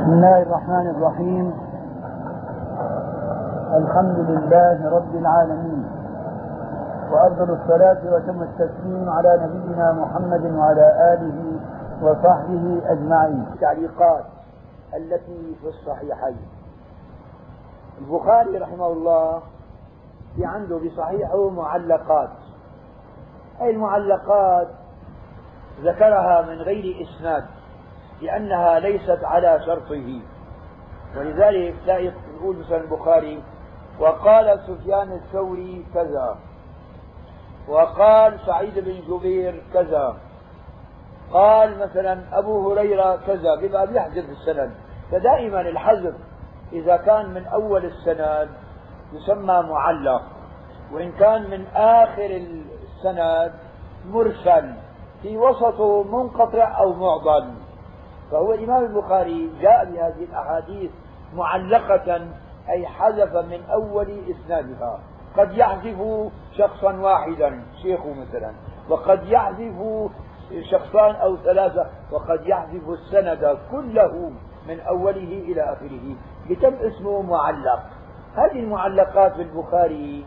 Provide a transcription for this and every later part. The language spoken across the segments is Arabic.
بسم الله الرحمن الرحيم. الحمد لله رب العالمين. وأفضل الصلاة وتم التسليم على نبينا محمد وعلى آله وصحبه أجمعين. التعليقات التي في الصحيحين. البخاري رحمه الله في عنده بصحيحه معلقات. أي المعلقات ذكرها من غير إسناد. لأنها ليست على شرطه. ولذلك تلاقي يقول مثلا البخاري وقال سفيان الثوري كذا وقال سعيد بن جبير كذا قال مثلا أبو هريرة كذا بيبقى بيحذف السند. فدائما الحذف إذا كان من أول السند يسمى معلق وإن كان من آخر السند مرسل في وسطه منقطع أو معضل. فهو الإمام البخاري جاء بهذه الأحاديث معلقة أي حذف من أول إسنادها. قد يحذف شخصا واحدا شيخه مثلا وقد يحذف شخصان أو ثلاثة وقد يحذف السند كله من أوله إلى آخره يتم اسمه معلق. هذه المعلقات في البخاري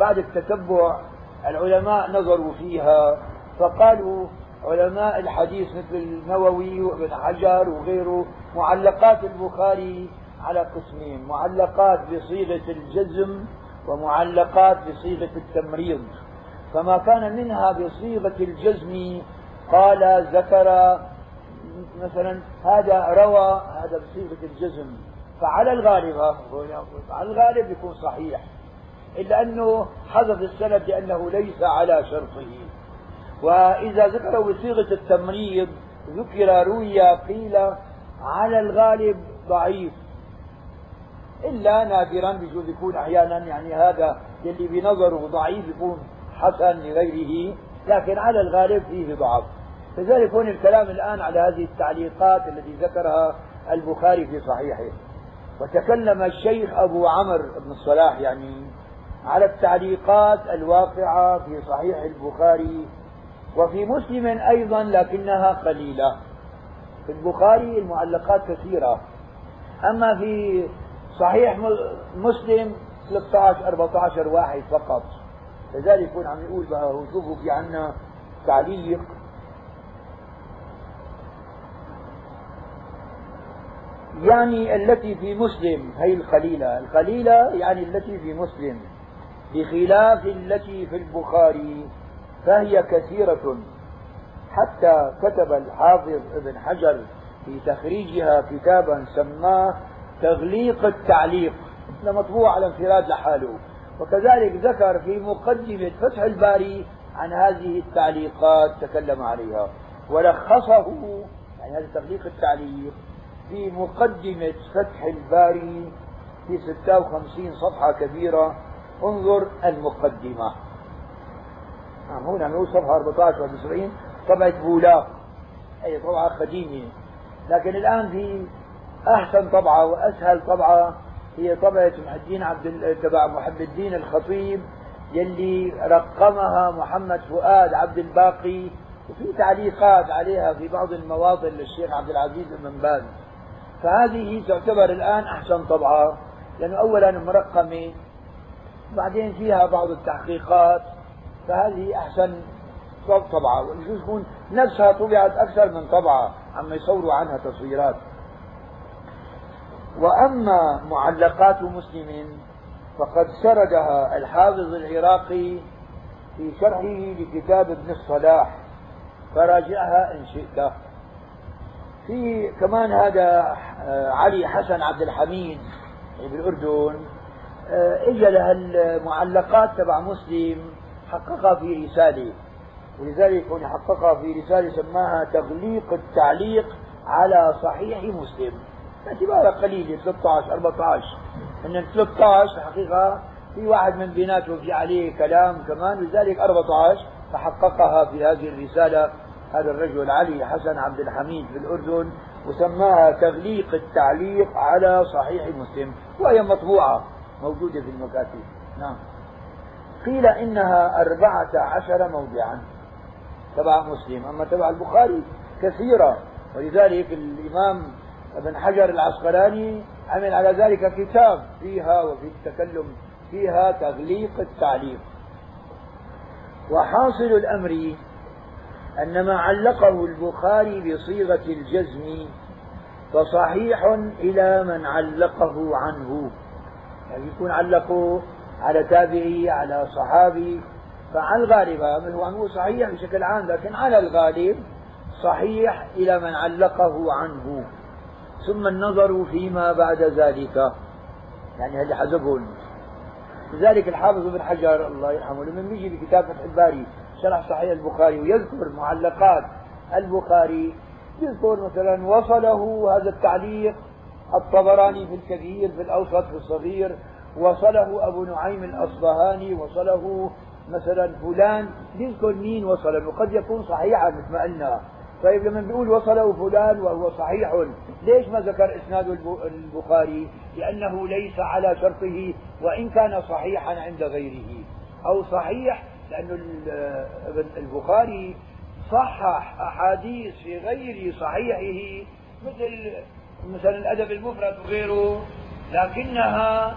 بعد التتبع العلماء نظروا فيها فقالوا علماء الحديث مثل النووي وابن حجر وغيره معلقات البخاري على قسمين معلقات بصيغة الجزم ومعلقات بصيغة التمريض. فما كان منها بصيغة الجزم قال ذكر مثلا هذا روى هذا بصيغة الجزم فعلى الغالب على الغالب يكون صحيح إلا أنه حذف السند لأنه ليس على شرطه. وإذا ذكره بصيغة التمريض ذكر روي قيل على الغالب ضعيف. إلا نادرا بجوز يكون أحيانا يعني هذا يلي بنظره ضعيف يكون حسن لغيره لكن على الغالب فيه ضعف. لذلك هون الكلام الآن على هذه التعليقات التي ذكرها البخاري في صحيحه. وتكلم الشيخ أبو عمرو بن الصلاح يعني على التعليقات الواقعة في صحيح البخاري وفي مسلم أيضا لكنها قليلة. في البخاري المعلقات كثيرة. أما في صحيح مسلم 13 14 واحد فقط. لذلك يكون عم يقول بقى شوفوا في عنا تعليق. يعني التي في مسلم هي القليلة. القليلة يعني التي في مسلم. بخلاف التي في البخاري. فهي كثيرة. حتى كتب الحافظ ابن حجر في تخريجها كتابا سماه تغليق التعليق مطبوع على انفراد لحاله. وكذلك ذكر في مقدمة فتح الباري عن هذه التعليقات تكلم عليها. ولخصه يعني هذا تغليق التعليق في مقدمة فتح الباري في 56 صفحة كبيرة. انظر المقدمة. نعم هنا نقول صفحة 14 91 طبعة بولاق. أي طبعة قديمة. لكن الآن في أحسن طبعة وأسهل طبعة هي طبعة محي الدين عبد تبع محب الدين الخطيب يلي رقمها محمد فؤاد عبد الباقي. وفي تعليقات عليها في بعض المواطن للشيخ عبد العزيز بن باز. فهذه تعتبر الآن أحسن طبعة لأنه أولا مرقمة بعدين فيها بعض التحقيقات. فهذه أحسن طبعة. ويجوز تكون نفسها طبعت أكثر من طبعة عم يصوروا عنها تصويرات. وأما معلقات مسلم فقد سردها الحافظ العراقي في شرحه لكتاب ابن الصلاح. فراجعها إن شئت. في كمان هذا آه، علي حسن عبد الحميد بالأردن آه، اجى لها المعلقات تبع مسلم. حققها في رسالة. ولذلك هنا حققها في رسالة سماها تغليق التعليق على صحيح مسلم. اعتبارها قليلة 13 14 من 13 الحقيقة في واحد من بيناتهم في عليه كلام كمان لذلك 14 فحققها في هذه الرسالة. هذا الرجل علي حسن عبد الحميد في الأردن وسماها تغليق التعليق على صحيح مسلم وهي مطبوعة موجودة في المكاتب. نعم. قيل إنها أربعة عشر موضعا. تبع مسلم. أما تبع البخاري كثيرة. ولذلك الإمام ابن حجر العسقلاني عمل على ذلك كتاب فيها وفي التكلم فيها تغليق التعليق. وحاصل الأمر أن ما علقه البخاري بصيغة الجزم فصحيح إلى من علقه عنه. يعني يكون علقه على تابعي على صحابي. فعلى الغالب هو صحيح بشكل عام لكن على الغالب صحيح إلى من علقه عنه. ثم النظر فيما بعد ذلك. يعني هذا حذفهم لذلك الحافظ ابن حجر الله يرحمه لما بيجي بكتاب فتح الباري شرح صحيح البخاري ويذكر معلقات البخاري يذكر مثلا وصله هذا التعليق الطبراني في الكبير في الأوسط في الصغير. وصله أبو نعيم الأصبهاني وصله مثلا فلان يذكر مين وصله؟ وقد يكون صحيحا مثل ما قلنا طيب لما بيقول وصله فلان وهو صحيح ليش ما ذكر إسناد البخاري؟ لأنه ليس على شرطه وإن كان صحيحا عند غيره. أو صحيح لأن البخاري صحح أحاديث في غير صحيحه مثل مثلا الأدب المفرد وغيره لكنها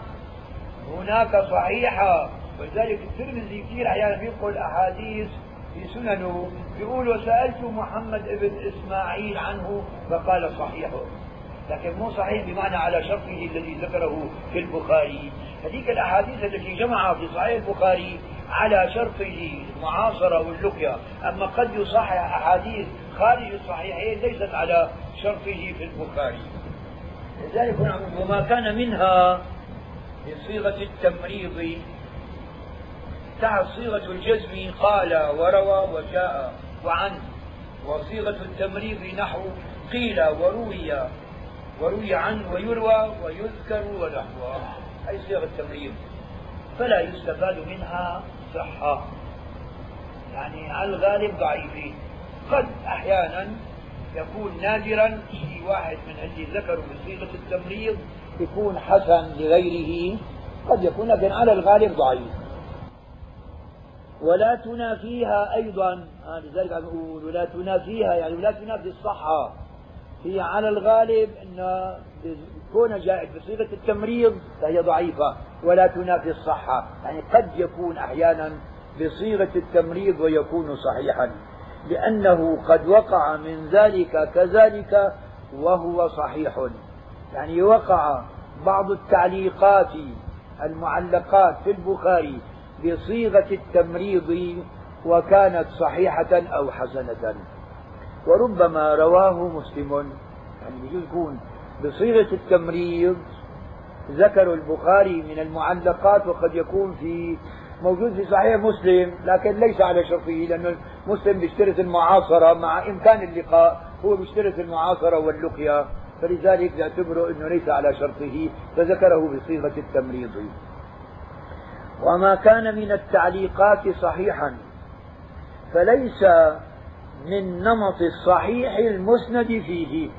هناك صحيحة ولذلك الترمذي كثير أحيانا بينقل أحاديث في سننه يقول وسألت محمد بن إسماعيل عنه فقال صحيح. لكن مو صحيح بمعنى على شرطه الذي ذكره في البخاري. هذيك الأحاديث التي جمعها في صحيح البخاري على شرطه المعاصرة واللقيا. أما قد يصحح أحاديث خارج الصحيحين ليست على شرطه في البخاري. لذلك وما كان منها بصيغة التمريض. تعد صيغة الجزم قال وروى وجاء وعن وصيغة التمريض نحو قيل وروي وروي عنه ويروى ويذكر ونحوه أي صيغة التمريض فلا يستفاد منها صحة. يعني على الغالب ضعيفين. قد أحيانا يكون نادرا في واحد من اللي ذكروا بصيغة التمريض يكون حسن لغيره قد يكون لكن على الغالب ضعيف. ولا تنافيها أيضا. آه لذلك عم نقول ولا تنافيها يعني ولا تنافي الصحة. هي على الغالب أن كون جاءت بصيغة التمريض فهي ضعيفة ولا تنافي الصحة. يعني قد يكون أحيانا بصيغة التمريض ويكون صحيحا لأنه قد وقع من ذلك كذلك وهو صحيح. يعني وقع بعض التعليقات المعلقات في البخاري بصيغة التمريض وكانت صحيحة أو حسنة. وربما رواه مسلم يعني بيجوز يكون بصيغة التمريض ذكروا البخاري من المعلقات وقد يكون في موجود في صحيح مسلم لكن ليس على شرطه لأنه مسلم بيشترط المعاصرة مع إمكان اللقاء هو بيشترط المعاصرة واللقيا. فلذلك يعتبره أنه ليس على شرطه فذكره بصيغة التمريض. وما كان من التعليقات صحيحا فليس من نمط الصحيح المسند فيه.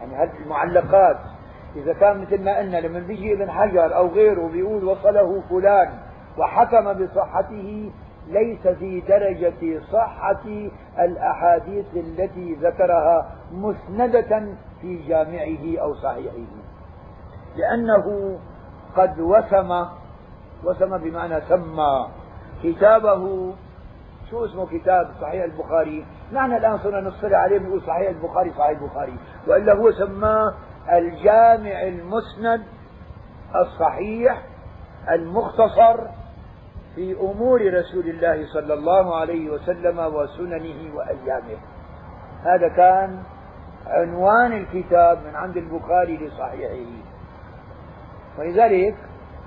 يعني هذه المعلقات إذا كان مثل ما قلنا لما بيجي ابن حجر أو غيره بيقول وصله فلان وحكم بصحته ليس في درجة صحة الأحاديث التي ذكرها مسندة في جامعه أو صحيحه. لأنه قد وسم وسم بمعنى سمى. كتابه شو اسمه كتاب؟ صحيح البخاري. نحن الآن صرنا نصطلح عليه بنقول صحيح البخاري صحيح البخاري. وإلا هو سماه الجامع المسند الصحيح المختصر في أمور رسول الله صلى الله عليه وسلم وسننه وأيامه. هذا كان عنوان الكتاب من عند البخاري لصحيحه. ولذلك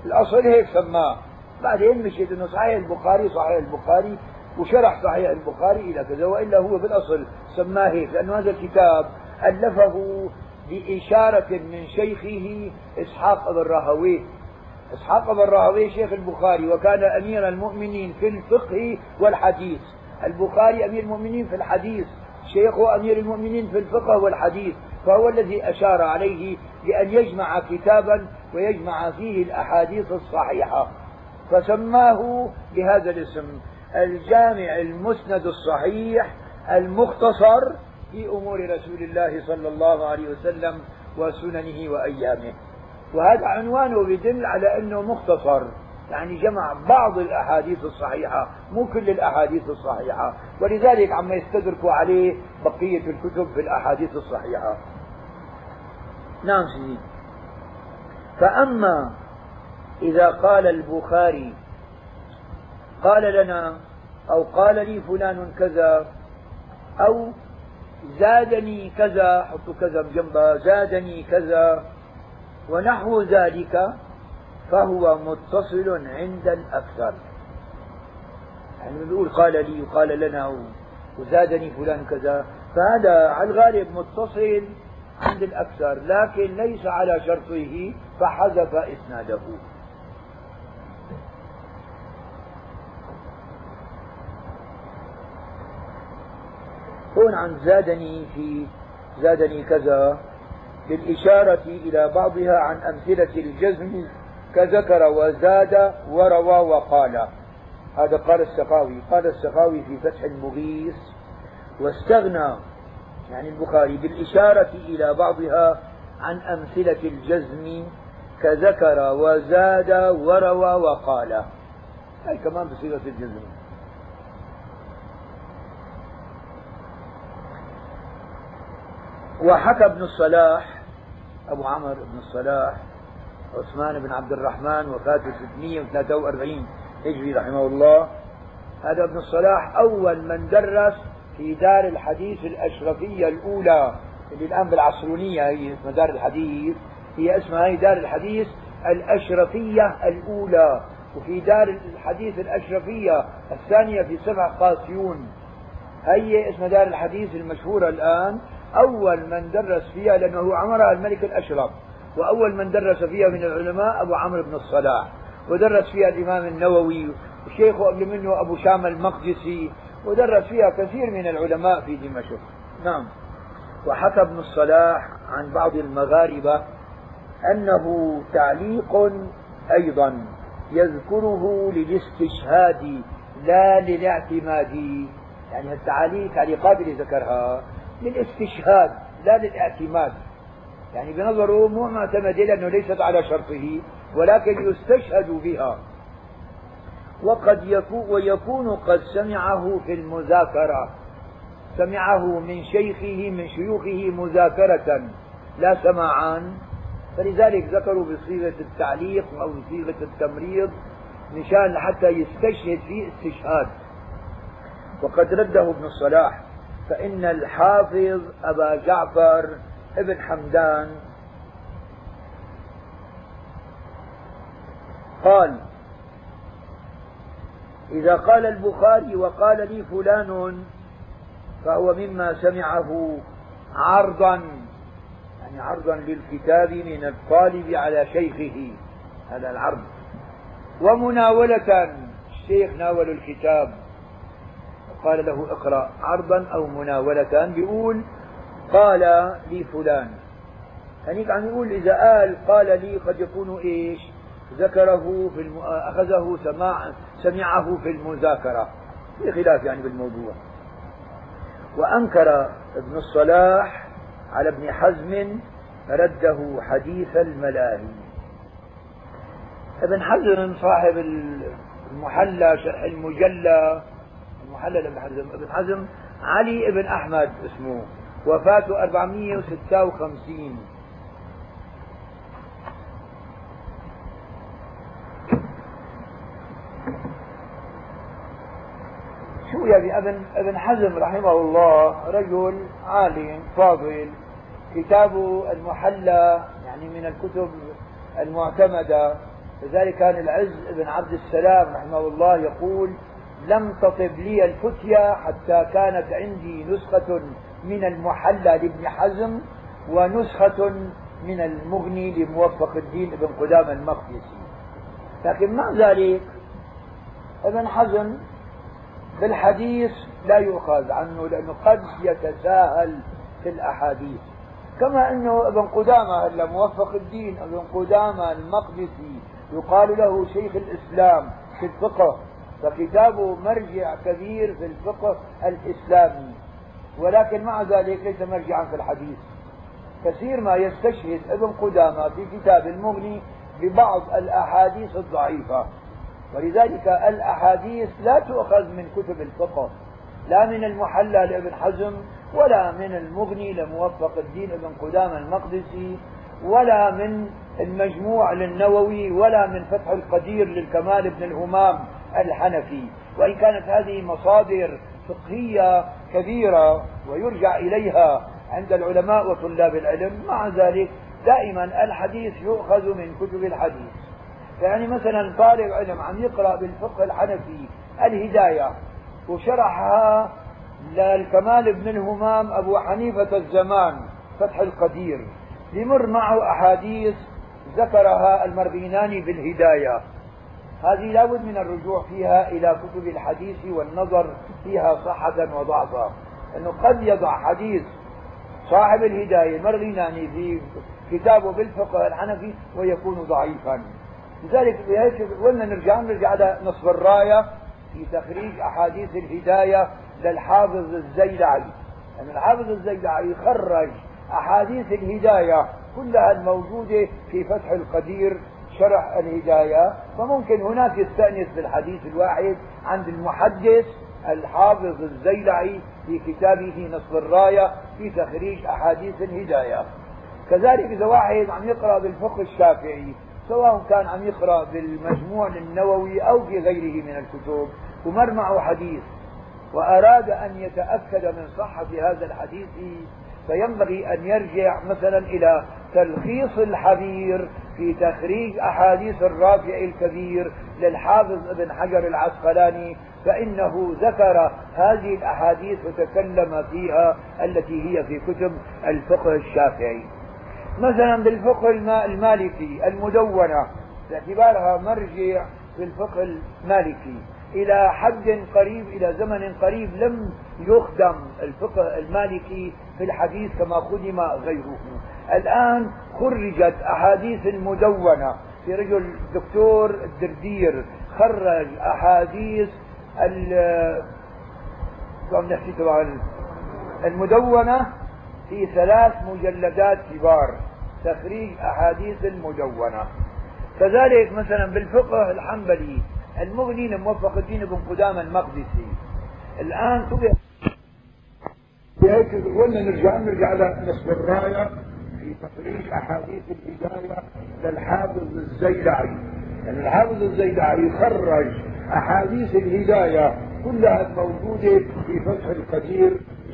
الأصل هيك سماه. بعدين مشيت إنه صحيح البخاري صحيح البخاري وشرح صحيح البخاري إلى كذا وإلا هو بالاصل سماه هيك لأنه هذا الكتاب ألفه بإشارة من شيخه إسحاق بن راهويه إسحاق بن راهويه شيخ البخاري وكان أمير المؤمنين في الفقه والحديث. البخاري أمير المؤمنين في الحديث. شيخه أمير المؤمنين في الفقه والحديث فهو الذي أشار عليه بأن يجمع كتابا ويجمع فيه الأحاديث الصحيحة. فسماه بهذا الاسم الجامع المسند الصحيح المختصر في أمور رسول الله صلى الله عليه وسلم وسننه وأيامه. وهذا عنوانه يدل على أنه مختصر. يعني جمع بعض الأحاديث الصحيحة مو كل الأحاديث الصحيحة. ولذلك عم يستدركوا عليه بقية الكتب في الأحاديث الصحيحة. نعم سيدي. فأما إذا قال البخاري قال لنا أو قال لي فلان كذا أو زادني كذا حطوا كذا بجنبها زادني كذا ونحو ذلك فهو متصل عند الأكثر. يعني بيقول قال لي وقال لنا وزادني فلان كذا. فهذا على الغالب متصل عند الأكثر لكن ليس على شرطه فحذف إسناده. هون عن زادني في زادني كذا بالإشارة إلى بعضها عن أمثلة الجزم كذكر وزاد وروى وقال. هذا قال السخاوي قال السخاوي في فتح المغيث واستغنى يعني البخاري بالإشارة إلى بعضها عن أمثلة الجزم كذكر وزاد وروى وقال. هاي كمان بصيغة الجزم. وحكى ابن الصلاح أبو عمرو بن الصلاح عثمان بن عبد الرحمن وفاته 643 هجري رحمه الله. هذا ابن الصلاح أول من درس في دار الحديث الأشرفية الأولى اللي الآن بالعصرونية هي اسمها دار الحديث. هي اسمها هي دار الحديث الأشرفية الأولى. وفي دار الحديث الأشرفية الثانية في سبع قاسيون. هي اسمها دار الحديث المشهورة الآن. أول من درس فيها لأنه عمرها الملك الأشرف. وأول من درس فيها من العلماء أبو عمرو بن الصلاح ودرس فيها الإمام النووي وشيخه قبل منه أبو شام المقدسي ودرس فيها كثير من العلماء في دمشق. نعم. وحكى ابن الصلاح عن بعض المغاربة أنه تعليق أيضا يذكره للاستشهاد لا للاعتماد يعني التعاليق تعليقات اللي ذكرها للاستشهاد لا للاعتماد. يعني بنظره مو معتمدة لأنه ليست على شرطه ولكن يستشهد بها. وقد يكون ويكون قد سمعه في المذاكرة. سمعه من شيخه من شيوخه مذاكرة لا سماعا فلذلك ذكروا بصيغة التعليق أو بصيغة التمريض مشان حتى يستشهد فيه استشهاد. وقد رده ابن الصلاح فإن الحافظ أبا جعفر ابن حمدان قال إذا قال البخاري وقال لي فلان فهو مما سمعه عرضا يعني عرضا للكتاب من الطالب على شيخه هذا العرض. ومناولة الشيخ ناول الكتاب قال له اقرأ عرضا أو مناولة بيقول قال لي فلان. هنيك عم يقول إذا قال قال لي قد يكون إيش؟ ذكره في الم... أخذه سماع سمعه في المذاكرة. في خلاف يعني بالموضوع. وأنكر ابن الصلاح على ابن حزم رده حديث الملاهي. ابن حزم صاحب المحلى شرح المجلى المحلى لابن حزم. ابن حزم علي ابن أحمد اسمه. وفاته 456 شو يعني ابن أبن حزم رحمه الله رجل عالم فاضل. كتابه المحلى يعني من الكتب المعتمدة. لذلك كان العز بن عبد السلام رحمه الله يقول لم تطب لي الفتيا حتى كانت عندي نسخة من المحلى لابن حزم ونسخة من المغني لموفق الدين ابن قدام المقدسي. لكن مع ذلك ابن حزم بالحديث لا يؤخذ عنه لأنه قد يتساهل في الأحاديث. كما أنه ابن قدامة هلا موفق الدين ابن قدامة المقدسي يقال له شيخ الإسلام في الفقه فكتابه مرجع كبير في الفقه الإسلامي. ولكن مع ذلك ليس مرجعا في الحديث. كثير ما يستشهد ابن قدامة في كتاب المغني ببعض الأحاديث الضعيفة. ولذلك الأحاديث لا تؤخذ من كتب الفقه لا من المحلى لابن حزم ولا من المغني لموفق الدين ابن قدامة المقدسي ولا من المجموع للنووي ولا من فتح القدير للكمال بن الهمام الحنفي. وإن كانت هذه مصادر فقهية كبيرة ويرجع إليها عند العلماء وطلاب العلم. مع ذلك دائما الحديث يؤخذ من كتب الحديث. يعني مثلا طالب علم عم يقرأ بالفقه الحنفي الهداية وشرحها للكمال بن الهمام أبو حنيفة الزمان فتح القدير يمر معه أحاديث ذكرها المرغيناني بالهداية. هذه لابد من الرجوع فيها إلى كتب الحديث والنظر فيها صحة وضعفا. أنه قد يضع حديث صاحب الهداية المرغيناني في كتابه بالفقه الحنفي ويكون ضعيفا. لذلك قلنا نرجع نرجع على نصف الراية في تخريج أحاديث الهداية للحافظ الزيلعي. يعني الحافظ الزيلعي خرج أحاديث الهداية كلها الموجودة في فتح القدير شرح الهداية. فممكن هناك يستأنس بالحديث الواحد عند المحدث الحافظ الزيلعي في كتابه نصب الراية في تخريج أحاديث الهداية. كذلك إذا واحد عم يقرأ بالفقه الشافعي سواء كان عم يقرأ بالمجموع النووي أو في غيره من الكتب ومر معه حديث وأراد أن يتأكد من صحة هذا الحديث فينبغي أن يرجع مثلا إلى تلخيص الحبير في تخريج أحاديث الرافع الكبير للحافظ ابن حجر العسقلاني فإنه ذكر هذه الأحاديث وتكلم فيها التي هي في كتب الفقه الشافعي. مثلا بالفقه المالكي المدونة باعتبارها مرجع في الفقه المالكي. إلى حد قريب إلى زمن قريب لم يخدم الفقه المالكي في الحديث كما خدم غيره. الآن خرجت أحاديث المدونة في رجل دكتور الدردير خرج أحاديث نحكي المدونة في ثلاث مجلدات كبار تخريج أحاديث المدونة كذلك مثلا بالفقه الحنبلي المغني لموفق الدين بن قدامة المقدسي. الآن طبع بهيك قلنا نرجع نرجع لنصب الراية في تخريج أحاديث الهداية للحافظ الزيلعي يعني الحافظ الزيلعي خرج أحاديث الهداية كلها الموجودة في فتح القدير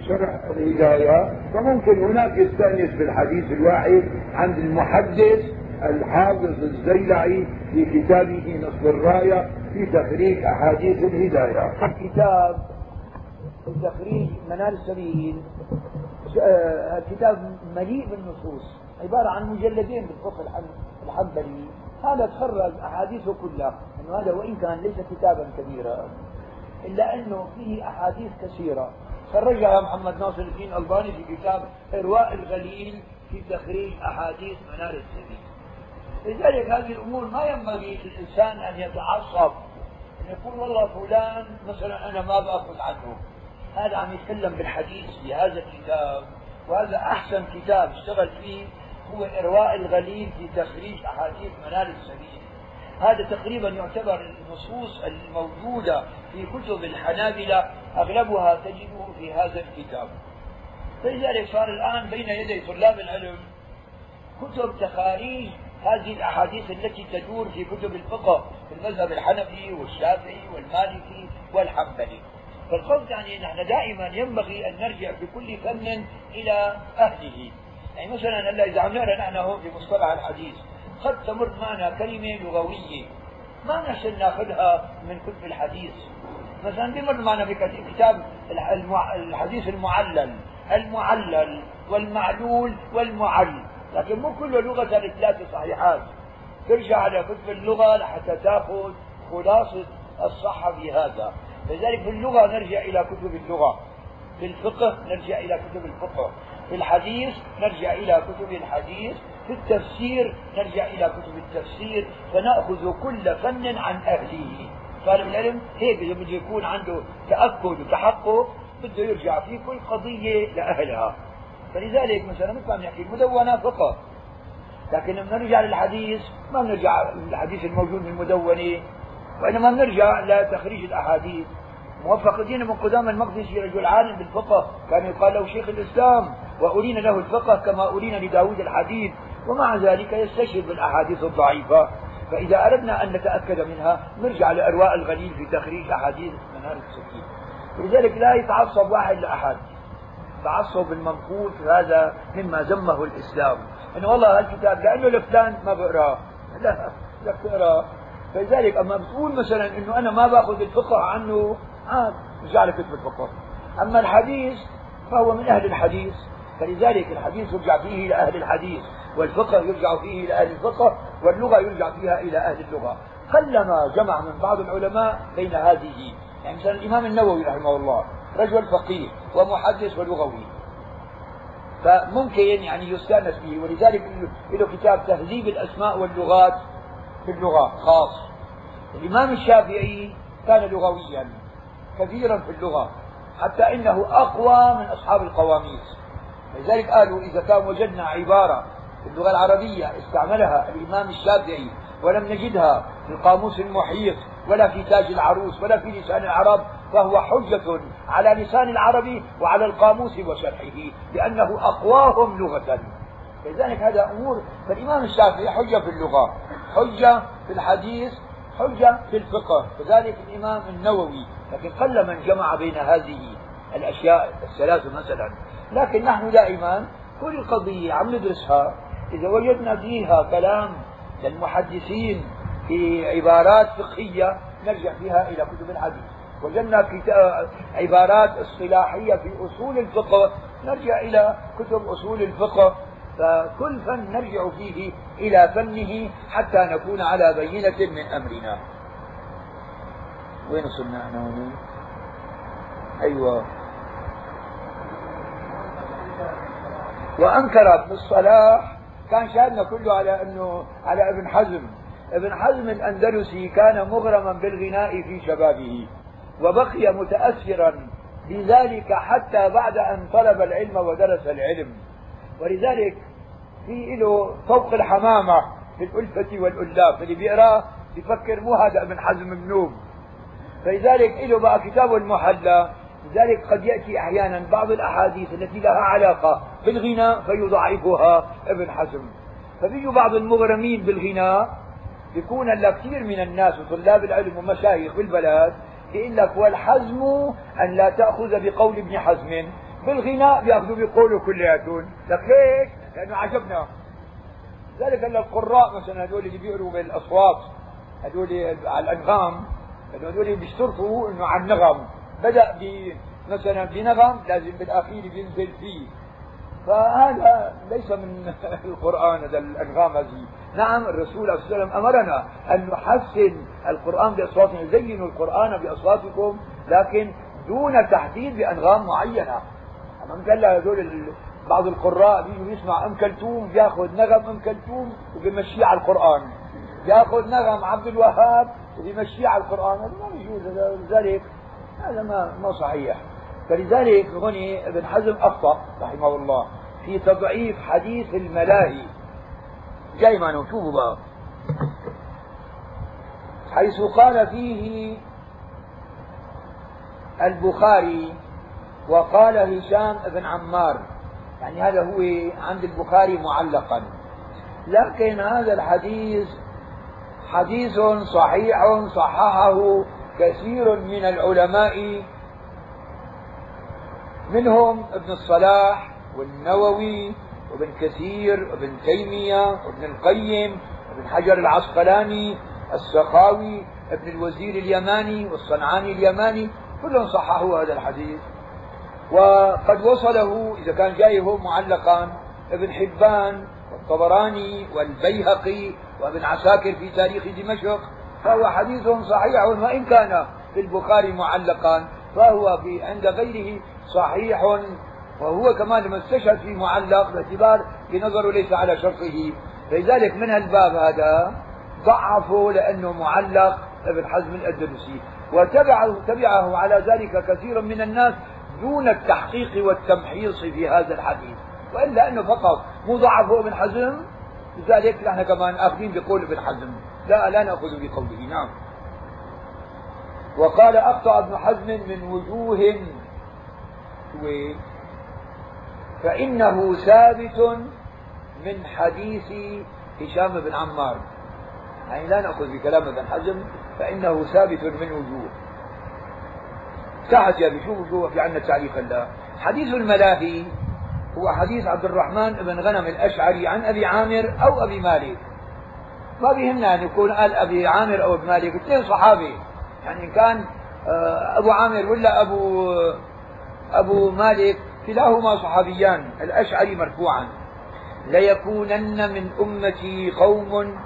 شرح الهداية. فممكن هناك يستأنس بالحديث الواحد عند المحدث الحافظ الزيلعي في كتابه نصب الراية. في تخريج أحاديث الهداية. كتاب تخريج منال السبيل آه، كتاب مليء بالنصوص. عبارة عن مجلدين بالفقه الحنبلي. هذا تخرج أحاديثه كلها. أنه هذا وإن كان ليس كتابا كبيرا. إلا أنه فيه أحاديث كثيرة. خرجها محمد ناصر الدين الألباني في كتاب إرواء الغليل في تخريج أحاديث منار السبيل لذلك هذه الأمور ما ينبغي للإنسان أن يتعصب أن يقول والله فلان مثلا أنا ما بأخذ عنه. هذا عم يتكلم بالحديث في هذا الكتاب وهذا أحسن كتاب اشتغل فيه هو إرواء الغليل في تخريج أحاديث منال السبيل هذا تقريبا يعتبر النصوص الموجودة في كتب الحنابلة أغلبها تجده في هذا الكتاب. فلذلك صار الآن بين يدي طلاب العلم كتب تخاريج هذه الأحاديث التي تدور في كتب الفقه في المذهب الحنفي والشافعي والمالكي والحنبلي. فالقصد يعني نحن دائما ينبغي أن نرجع في كل فن إلى أهله. يعني مثلا هلأ إذا عم نقرأ نحن هون في مصطلح الحديث قد تمر معنا كلمة لغوية ما نحسن ناخذها من كتب الحديث. مثلا بمر معنا في كتاب الحديث المعلل المعلل والمعلول والمعل. لكن مو كله لغة الثلاثة صحيحات. ترجع على كتب اللغة لحتى تأخذ خلاصة الصحة في هذا. لذلك في اللغة نرجع إلى كتب اللغة. في الفقه نرجع إلى كتب الفقه. في الحديث نرجع إلى كتب الحديث. في التفسير نرجع إلى كتب التفسير. فنأخذ كل فن عن أهله. طالب العلم هيك بده يكون عنده تأكد وتحقق؟ بده يرجع في كل قضية لأهلها. فلذلك مثلا مثل ما بنحكي المدونة فقه. لكن لما نرجع للحديث ما بنرجع للحديث الموجود في المدونة وإنما بنرجع لتخريج الأحاديث. موفق الدين بن قدام المقدسي رجل عالم بالفقه كان يقال له شيخ الإسلام وأرين له الفقه كما أرين لداود الحديث ومع ذلك يستشهد بالأحاديث الضعيفة. فإذا أردنا أن نتأكد منها نرجع لأرواء الغليل في تخريج أحاديث منار السكين ولذلك لا يتعصب واحد لأحد. تعصب المنقول هذا مما ذمه الإسلام. إنه والله هالكتاب لأنه لفلان ما بقرأه. لا لا بتقراه فلذلك أما بتقول مثلا إنه أنا ما بأخذ الفقه عنه عاد رجع لكتب الفقه. أما الحديث فهو من أهل الحديث. فلذلك الحديث يرجع فيه إلى أهل الحديث والفقه يرجع فيه إلى أهل الفقه واللغة يرجع فيها إلى أهل اللغة. قلما جمع من بعض العلماء بين هذه. يعني مثلا الإمام النووي رحمه الله رجل فقيه ومحدث ولغوي. فممكن يعني يستأنس به ولذلك له كتاب تهذيب الأسماء واللغات في اللغة خاص. الإمام الشافعي كان لغويا كثيرا في اللغة حتى إنه أقوى من أصحاب القواميس. لذلك قالوا إذا كان وجدنا عبارة في اللغة العربية استعملها الإمام الشافعي ولم نجدها في القاموس المحيط ولا في تاج العروس ولا في لسان العرب فهو حجة على لسان العربي وعلى القاموس وشرحه لأنه أقواهم لغة. لذلك هذا أمور فالإمام الشافعي حجة في اللغة حجة في الحديث حجة في الفقه كذلك الإمام النووي. لكن قل من جمع بين هذه الأشياء الثلاث مثلا. لكن نحن دائما كل قضية عم ندرسها إذا وجدنا فيها كلام للمحدثين في عبارات فقهية نرجع فيها إلى كتب الحديث. وجدنا عبارات اصطلاحية في أصول الفقه. نرجع إلى كتب أصول الفقه. فكل فن نرجع فيه إلى فنه حتى نكون على بينة من أمرنا. وين وصلنا إحنا هنا؟ أيوة. وأنكر ابن الصلاح كان شاهدنا كله على أنه على ابن حزم. ابن حزم الأندلسي كان مغرما بالغناء في شبابه وبقي متأثرا بذلك حتى بعد أن طلب العلم ودرس العلم. ولذلك في له فوق الحمامة في الألفة والألاف اللي بيقراه بيفكر مو هذا ابن حزم منوم. فلذلك له بقى كتاب المحلى لذلك قد يأتي أحيانا بعض الأحاديث التي لها علاقة بالغناء فيضعفها ابن حزم. فبيجوا بعض المغرمين بالغناء يكون لكثير من الناس وطلاب العلم ومشايخ بالبلد يقول لك والحزم أن لا تأخذ بقول ابن حزم بالغناء بيأخذوا بقوله كلياتهم لك ليش؟ لأنه عجبنا. ذلك أن القراء مثلا هذول اللي بيقروا بالأصوات هذول على الأنغام هذول بيشترطوا أنه على النغم. بدأ مثلا بنغم لازم بالأخير بينزل فيه. فهذا ليس من القرآن هذا الأنغام هذه نعم الرسول عليه وسلم أمرنا أن نحسن القرآن بأصواتنا زينوا القرآن بأصواتكم لكن دون تحديد بأنغام معينة. أما قال هذول بعض القراء بيجوا يسمع أم كلثوم؟ بياخذ نغم أم كلثوم وبيمشيه على القرآن. بياخذ نغم عبد الوهاب وبيمشيه على القرآن. هذا ما بيجوز لذلك هذا ما ما صحيح. فلذلك هنا ابن حزم أخطأ رحمه الله في تضعيف حديث الملاهي جاي معنا شوفوا بقى. حيث قال فيه البخاري وقال هشام بن عمار. يعني هذا هو عند البخاري معلقا. لكن هذا الحديث حديث صحيح صححه كثير من العلماء منهم ابن الصلاح والنووي وابن كثير وابن تيمية وابن القيم وابن حجر العسقلاني السخاوي ابن الوزير اليماني والصنعاني اليماني كلهم صححوا هذا الحديث. وقد وصله إذا كان جاي هو معلقا ابن حبان والطبراني والبيهقي وابن عساكر في تاريخ دمشق فهو حديث صحيح وإن كان في البخاري معلقا فهو في عند غيره صحيح وهو كمان لما استشهد في معلق باعتبار بنظره ليس على شرطه. لذلك من الباب هذا ضعفه لأنه معلق ابن حزم الأندلسي وتبعه تبعه على ذلك كثير من الناس دون التحقيق والتمحيص في هذا الحديث. وإلا أنه فقط مو ضعف هو ابن حزم لذلك نحن كمان آخذين بقول ابن حزم. لا لا نأخذ بقوله نعم. وقال أقطع ابن حزم من وجوه فإنه ثابت من حديث هشام بن عمار. يعني لا نأخذ بكلام ابن حزم فإنه ثابت من وجوه. يا شو وجوه؟ في عندنا تعريف هلا حديث الملاهي هو حديث عبد الرحمن بن غنم الأشعري عن أبي عامر أو أبي مالك. ما بيهمنا أن يكون قال أبي عامر أو أبي مالك اثنين صحابي. يعني إن كان آه، أبو عامر ولا أبو أبو مالك كلاهما صحابيان الأشعري مرفوعا. ليكونن من أمتي قوم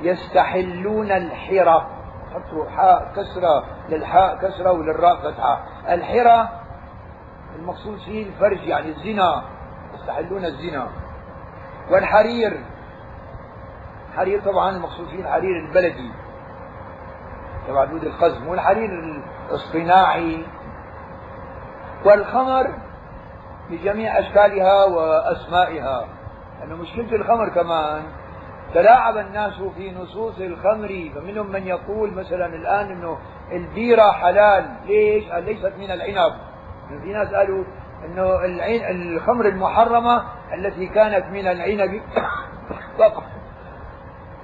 يستحلون الحرة حطوا حاء كسرة للحاء كسرة وللراء فتحة. الحرة المقصود فيه الفرج يعني الزنا. يستحلون الزنا. والحرير الحرير طبعا المقصود فيه الحرير البلدي. تبع دود القزم والحرير الاصطناعي والخمر بجميع أشكالها وأسمائها. لأن مشكلة الخمر كمان تلاعب الناس في نصوص الخمر فمنهم من يقول مثلا الآن أنه البيرة حلال. ليش؟ قال ليست من العنب. في ناس قالوا أنه الخمر المحرمة التي كانت من العنب. فقط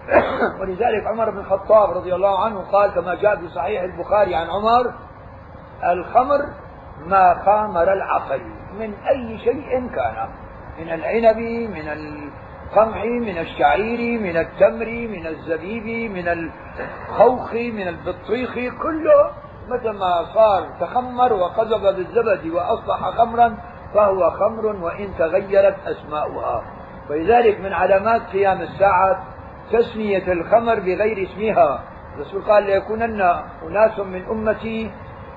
ولذلك عمر بن الخطاب رضي الله عنه قال كما جاء في صحيح البخاري عن عمر الخمر ما خامر العقل من أي شيء كان من العنب من القمح من الشعير من التمر من الزبيب من الخوخ من البطيخ كله متى ما صار تخمر وقذف بالزبد وأصبح خمرا فهو خمر وإن تغيرت أسماؤها. ولذلك من علامات قيام الساعة تسمية الخمر بغير اسمها. الرسول قال ليكونن أناس من أمتي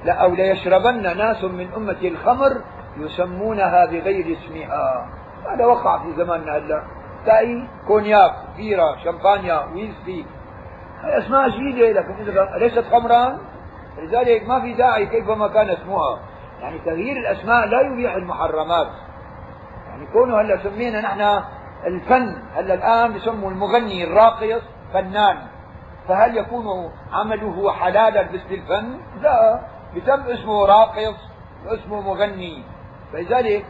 أو ليشربن ناس من أمتي الخمر يسمونها بغير اسمها. هذا وقع في زماننا هلا. تلاقي كونياك بيرة شمبانيا ويسكي. أسماء جديدة لكن إذا ليست خمرا لذلك ما في داعي كيفما كان اسمها. يعني تغيير الأسماء لا يبيح المحرمات. يعني كونه هلا سمينا نحن الفن. هلا الآن بسموا المغني الراقص فنان. فهل يكون عمله حلالا مثل الفن؟ لا. بتم اسمه راقص واسمه مغني. فلذلك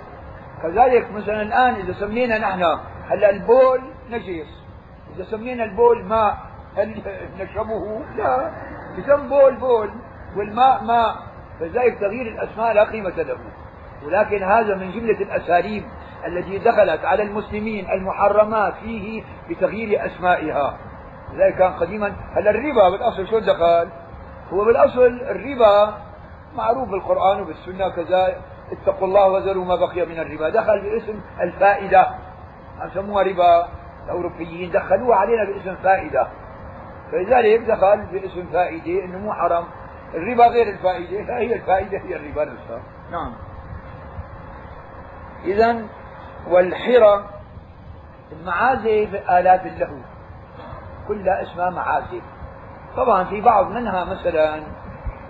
كذلك مثلا الآن إذا سمينا نحن هلأ البول نجس إذا سمينا البول ماء هل نشربه؟ لا. بسم بول بول. والماء ماء. فلذلك تغيير الأسماء لا قيمة له. ولكن هذا من جملة الأساليب التي دخلت على المسلمين المحرمات فيه بتغيير أسمائها. لذلك كان قديما هلا الربا بالأصل شو دخل؟ هو بالأصل الربا معروف بالقرآن وبالسنة كذا اتقوا الله وذروا ما بقي من الربا. دخل باسم الفائدة. سموها ربا الأوروبيين. دخلوها علينا باسم فائدة. فلذلك دخل باسم فائدة إنه مو حرام. الربا غير الفائدة. هي الفائدة هي الربا نفسها. نعم. إذا والحرى المعازف آلات اللهو كلها اسمها معازف. طبعا في بعض منها مثلا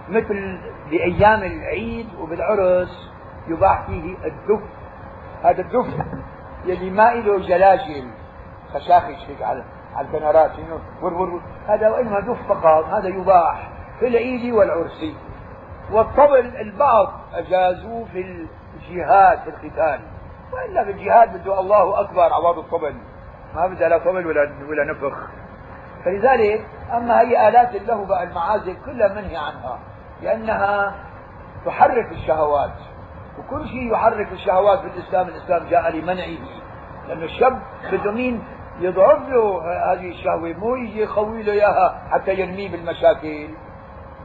مثل بأيام العيد وبالعرس يباح فيه الدف. هذا الدف يلي ما له جلاجل خشاخش هيك على البنرات هذا وانما دف فقط هذا يباح في العيد والعرس. والطبل البعض أجازوه في الجهاد في القتال. وإلا في الجهاد بده الله أكبر عوض الطبل. ما بدها لا طبل ولا ولا نفخ. فلذلك أما هي آلات اللهو المعازف كلها منهي عنها. لأنها تحرك الشهوات. وكل شيء يحرك الشهوات في الإسلام الاسلام جاء لمنعه. لأن الشاب بده مين يضعف له هذه الشهوة مو يجي يخوي له إياها حتى يرميه بالمشاكل.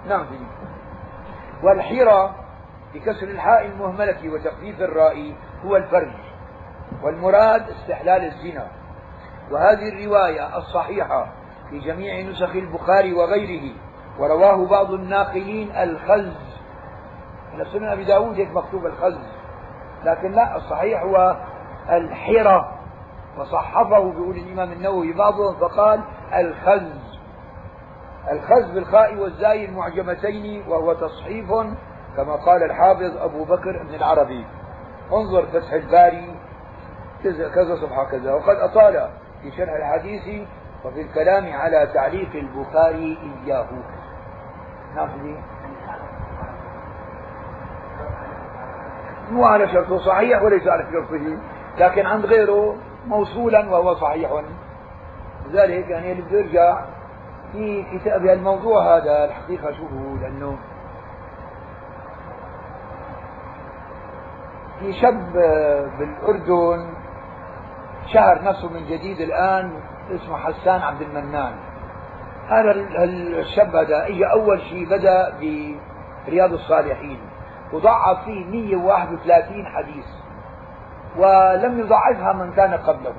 نعم والحيرة بكسر الحاء المهملة وتخفيف الراء هو الفرج والمراد استحلال الزنا. وهذه الرواية الصحيحة في جميع نسخ البخاري وغيره. ورواه بعض الناقلين الخز. من سنن أبي داود هيك مكتوب الخز. لكن لا الصحيح هو الحرة. وصحفه بيقول الإمام النووي بعضهم فقال الخز. الخز بالخاء والزاي المعجمتين وهو تصحيف كما قال الحافظ أبو بكر بن العربي. انظر فتح الباري. كذا صفحة كذا. وقد أطال في شرح الحديث وفي الكلام على تعليق البخاري إياه. نعم مو على شرطه صحيح وليس على شرطه لكن عند غيره موصولا وهو صحيح. لذلك يعني اللي بده يرجع في كتاب الموضوع هذا الحقيقة شو هو؟ لأنه في شاب بالأردن شهر نفسه من جديد الآن اسمه حسان عبد المنان. هذا الشاب هذا اجى أول شيء بدأ برياض الصالحين وضعف فيه 131 حديث ولم يضعفها من كان قبله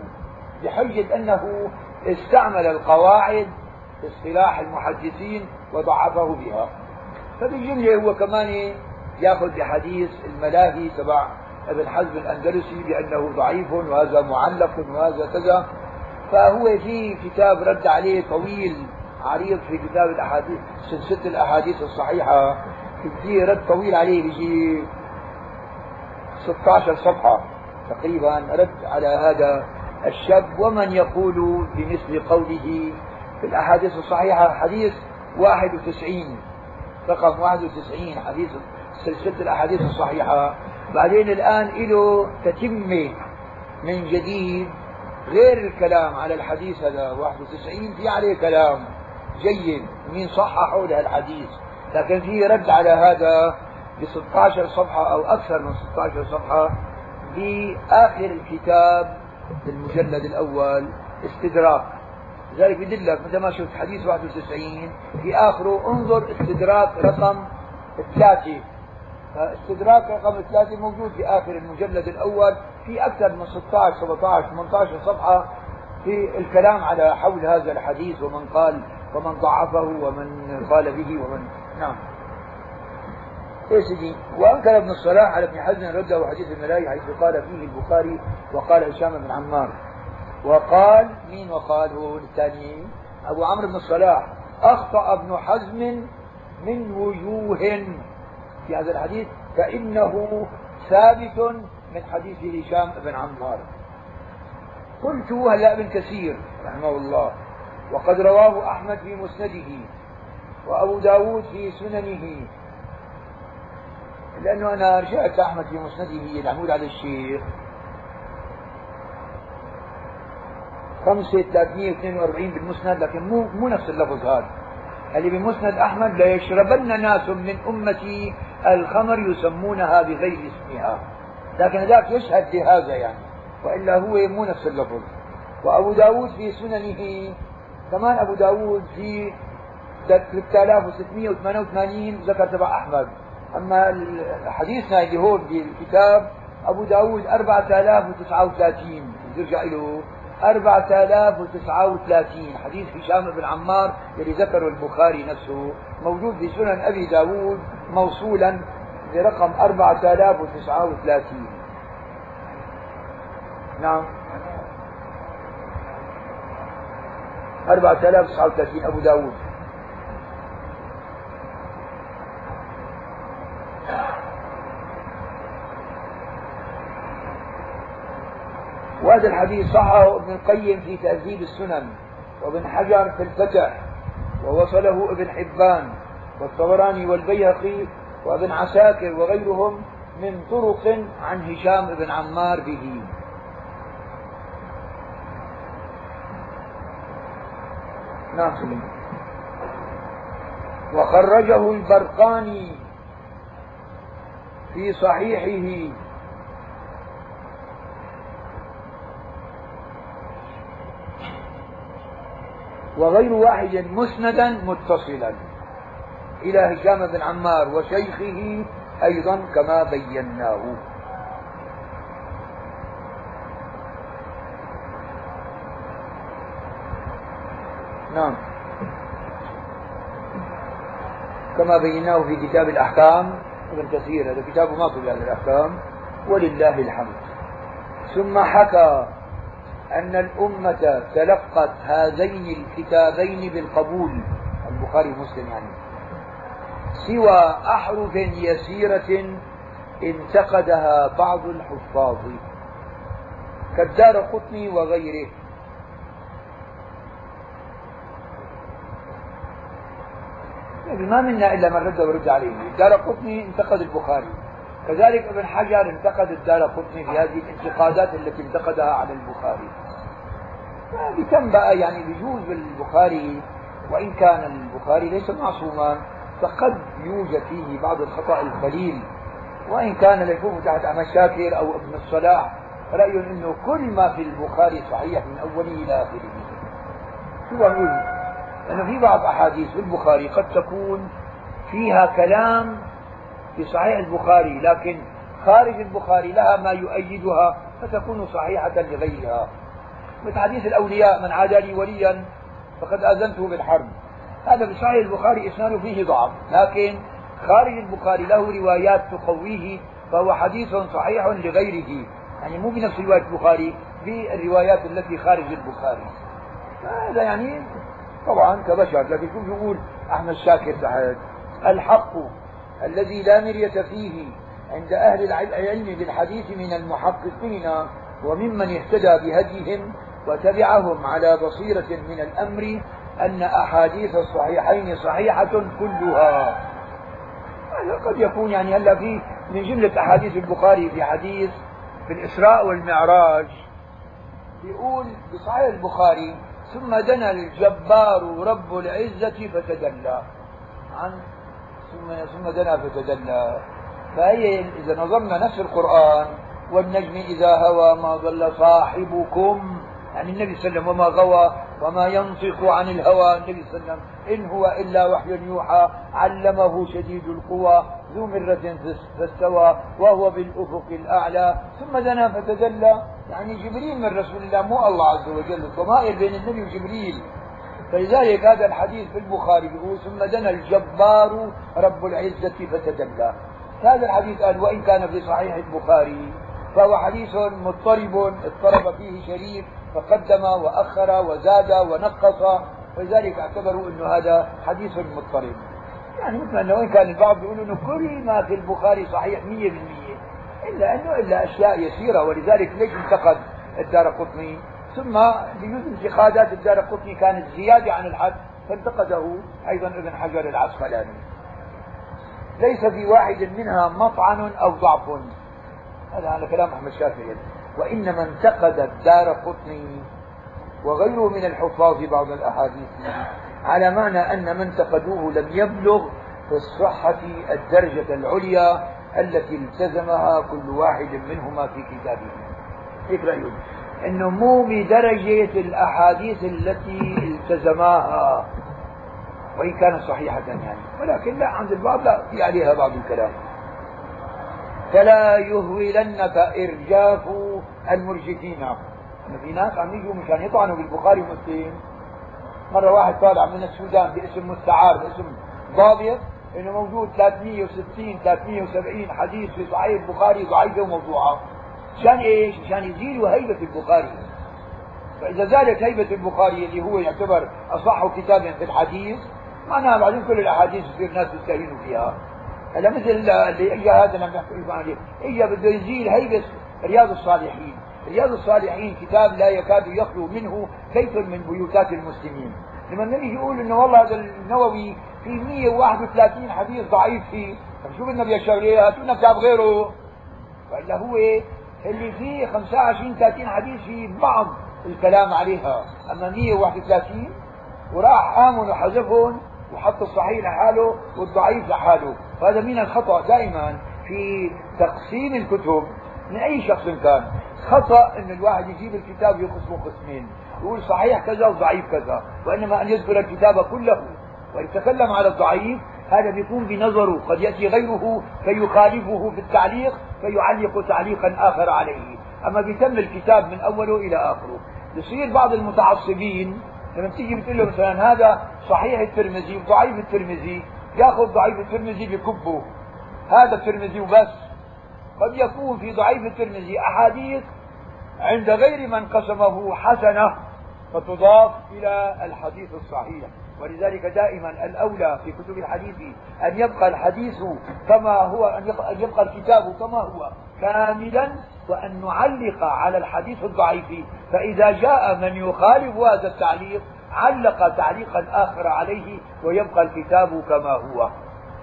بحجة أنه استعمل القواعد اصطلاح المحدثين وضعفه بها. فبالجملة هو كمان يأخذ بحديث الملاهي تبع ابن حزم الأندلسي بأنه ضعيف وهذا معلق وهذا كذا. فهو في كتاب رد عليه طويل عريض في كتاب الأحاديث سلسلة الأحاديث الصحيحة. في رد طويل عليه بيجي 16 صفحة تقريبا رد على هذا الشاب. ومن يقول بمثل قوله في الأحاديث الصحيحة حديث 91 رقم 91 حديث سلسلة الأحاديث الصحيحة. بعدين الآن له تتمة من جديد غير الكلام على الحديث هذا 91 في عليه كلام جيد مين صححوا له الحديث. لكن في رد على هذا ب 16 صفحة أو أكثر من 16 صفحة بآخر الكتاب المجلد الأول استدراك. لذلك بدلك مثل ما شفت حديث 91 في آخره انظر استدراك رقم ثلاثة. استدراك رقم ثلاثة موجود في آخر المجلد الأول في أكثر من 16 17 18 صفحة في الكلام على حول هذا الحديث ومن قال ومن ضعفه ومن قال به ومن نعم. إيه سيدي؟ وأنكر ابن الصلاح على ابن حزم رده حديث الملاهي حيث قال فيه البخاري وقال هشام بن عمار. وقال مين وقال هو الثاني أبو عمرو بن الصلاح. أخطأ ابن حزم من وجوه في هذا الحديث فإنه ثابت من حديث هشام بن عمار. قلت هلا ابن كثير رحمه الله وقد رواه أحمد في مسنده وأبو داود في سننه. لأنه أنا رجعت أحمد في مسنده المحمود على الشيخ. خمسة 342 بالمسند لكن مو مو نفس اللفظ هذا. اللي بمسند أحمد ليشربن ناس من أمتي الخمر يسمونها بغير اسمها. لكن ذاك يشهد بهذا يعني. وإلا هو مو نفس اللفظ. وأبو داود في سننه كمان أبو داود في 3688 ذكر تبع أحمد. أما حديثنا اللي هون بالكتاب أبو داود 4039 ترجع له 4039 حديث هشام بن عمار الذي ذكره البخاري نفسه. موجود في سنن أبي داود موصولا برقم 4039 نعم. 4039 أبو داود. وهذا الحديث صححه ابن القيم في تهذيب السنن وابن حجر في الفتح ووصله ابن حبان والطبراني والبيهقي وابن عساكر وغيرهم من طرق عن هشام بن عمار به. نعم. وخرجه البرقاني في صحيحه وغير واحد مسندا متصلا. إلى هشام بن عمار وشيخه أيضا كما بيناه. نعم. كما بيناه في كتاب الأحكام ابن كثير هذا كتابه ما هذه الأحكام ولله الحمد. ثم حكى أن الأمة تلقت هذين الكتابين بالقبول. البخاري ومسلم يعني. سوى أحرف يسيرة انتقدها بعض الحفاظ. كالدار قطني وغيره. ما منا إلا من رد ورد عليه. الدار قطني انتقد البخاري. كذلك ابن حجر انتقد الدار قطني في هذه الانتقادات التي انتقدها على البخاري. بكم بقى؟ يعني بيجوز بالبخاري وإن كان البخاري ليس معصوما فقد يوجد فيه بعض الخطأ القليل. وإن كان ليكون تحت أحمد شاكر أو ابن الصلاح رأي أنه كل ما في البخاري صحيح من أوله إلى آخره. شو بقول؟ لأنه في بعض أحاديث في البخاري قد تكون فيها كلام في صحيح البخاري لكن خارج البخاري لها ما يؤيدها فتكون صحيحة لغيرها. مثل حديث الأولياء من عادى لي وليا فقد آذنته بالحرب. هذا في صحيح البخاري إسناده فيه ضعف لكن خارج البخاري له روايات تقويه فهو حديث صحيح لغيره. يعني مو بنفس رواية البخاري في الروايات التي خارج البخاري. هذا يعني طبعا كبشر لكن شوف يقول أحمد شاكر تحت؟ الحق الذي لا مرية فيه عند أهل العلم بالحديث من المحققين وممن اهتدى بهديهم وتبعهم على بصيرة من الأمر أن أحاديث الصحيحين صحيحة كلها. قد يكون يعني هلا في من جملة أحاديث البخاري في حديث في الإسراء والمعراج. يقول بصحيح البخاري ثم دنا الجبار رب العزة فتدلى. عن ثم ثم دنا فتدلى. فهي إذا نظرنا نفس القرآن والنجم إذا هوى ما ضل صاحبكم يعني النبي صلى الله عليه وسلم وما غوى وما ينطق عن الهوى. النبي صلى الله عليه وسلم إن هو إلا وحي يوحى علمه شديد القوى ذو مرة فاستوى وهو بالأفق الأعلى. ثم دنا فتدلى. يعني جبريل من رسول الله مو الله عز وجل. الضمائر بين النبي وجبريل. فلذلك هذا الحديث في البخاري بيقول ثم دنا الجبار رب العزة فتدلى. هذا الحديث قال وإن كان في صحيح البخاري فهو حديث مضطرب اضطرب فيه شريف فقدم وأخر وزاد ونقص. ولذلك اعتبروا أنه هذا حديث مضطرب. يعني مثل أنه وإن كان البعض يقول أنه كل ما في البخاري صحيح 100% إلا أنه إلا أشياء يسيرة ولذلك ليش انتقد الدار قطني؟ ثم بجزء انتقادات الدار قطني كانت زيادة عن الحد فانتقده أيضا ابن حجر العسقلاني. ليس في واحد منها مطعن أو ضعف. هذا على كلام أحمد شافعي. وإنما انتقد الدار قطني وغيره من الحفاظ بعض الأحاديث على معنى أن من انتقدوه لم يبلغ في الصحة الدرجة العليا التي التزمها كل واحد منهما في كتابه. هيك رأيهم إنه مو بدرجة الأحاديث التي التزماها وإن كانت صحيحة يعني. ولكن لا عند البعض لا في عليها بعض الكلام. فلا يهولنك إرجاف المرجفين. في ناس عم يجوا مشان يطعنوا بالبخاري ومسلم. مرة واحد طالع من السودان باسم مستعار باسم ضابط إنه موجود 360 370 حديث في صحيح البخاري ضعيفة وموضوعة. مشان إيش؟ مشان يزيلوا هيبة البخاري. فإذا زالت هيبة البخاري اللي هو يعتبر أصح كتاب في الحديث معناها بعدين كل الأحاديث يصير الناس يستهينوا فيها. هلا مثل اللي اجى هذا اللي عم نحكي عليه. اجى بده يزيل هيبة رياض الصالحين. رياض الصالحين كتاب لا يكاد يخلو منه بيت من بيوتات المسلمين. لما النبي يقول إنه والله هذا النووي في 131 حديث ضعيف فيه. طيب شو بدنا ليه هاتوا لنا كتاب غيره. والا هو اللي فيه 25 30 حديث في بعض الكلام عليها. أما 131 وراح آمن وحذفهم وحط الصحيح لحاله والضعيف لحاله. وهذا من الخطأ دائما في تقسيم الكتب. من أي شخص كان؟ خطأ إن الواحد يجيب الكتاب يقسمه قسمين يقول صحيح كذا وضعيف كذا وإنما أن يذكر الكتاب كله. ويتكلم على الضعيف هذا بيكون بنظره. قد يأتي غيره فيخالفه في التعليق فيعلق تعليقا آخر عليه. أما بيتم الكتاب من أوله إلى آخره. يصير بعض المتعصبين لما تيجي بتقول له مثلا هذا صحيح الترمذي وضعيف الترمذي يأخذ ضعيف الترمذي بكبه. هذا الترمذي وبس. قد يكون في ضعيف الترمذي أحاديث عند غير من قسمه حسنة فتضاف إلى الحديث الصحيح. ولذلك دائما الأولى في كتب الحديث أن يبقى الحديث كما هو أن يبقى الكتاب كما هو كاملا وأن نعلق على الحديث الضعيف. فإذا جاء من يخالف هذا التعليق علق تعليقا آخر عليه ويبقى الكتاب كما هو.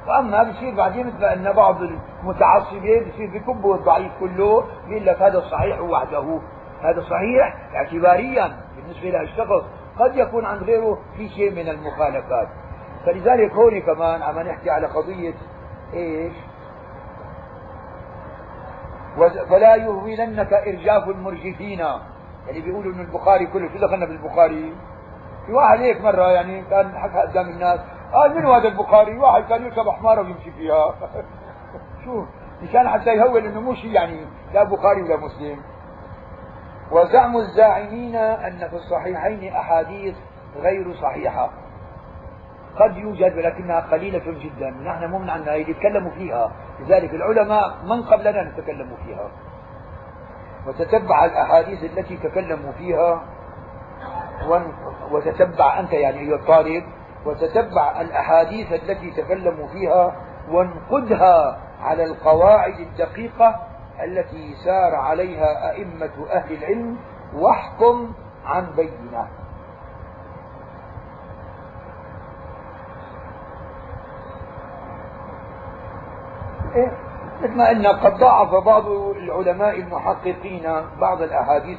وأما بصير بعدين مثل ان بعض المتعصبين بصير بكبوا الضعيف كله بيقول لك هذا الصحيح وحده. هذا صحيح اعتباريا بالنسبة لهالشخص قد يكون عند غيره في شيء من المخالفات. فلذلك هون كمان عم نحكي على قضية إيش؟ فلا يهولنك إرجاف المرجفين. يعني بيقولوا إنه البخاري كله شو دخلنا بالبخاري؟ في واحد هيك مرة يعني كان حكى قدام الناس قال من هذا البخاري؟ واحد كان يركب حماره ويمشي فيها. شو؟ مشان حتى يهول إنه مو شيء يعني لا بخاري ولا مسلم. وزعم الزاعمين أن في الصحيحين أحاديث غير صحيحة. قد يوجد ولكنها قليلة جدا. نحن مو من عنا يتكلموا فيها. لذلك العلماء من قبلنا نتكلم فيها. وتتبع الأحاديث التي تكلموا فيها. وتتبع أنت يعني أيها الطالب. وتتبع الأحاديث التي تكلموا فيها. وانقدها على القواعد الدقيقة التي سار عليها أئمة أهل العلم واحكم عن بينة إيه؟ مثل ما قلنا قد ضاعف بعض العلماء المحققين بعض الأحاديث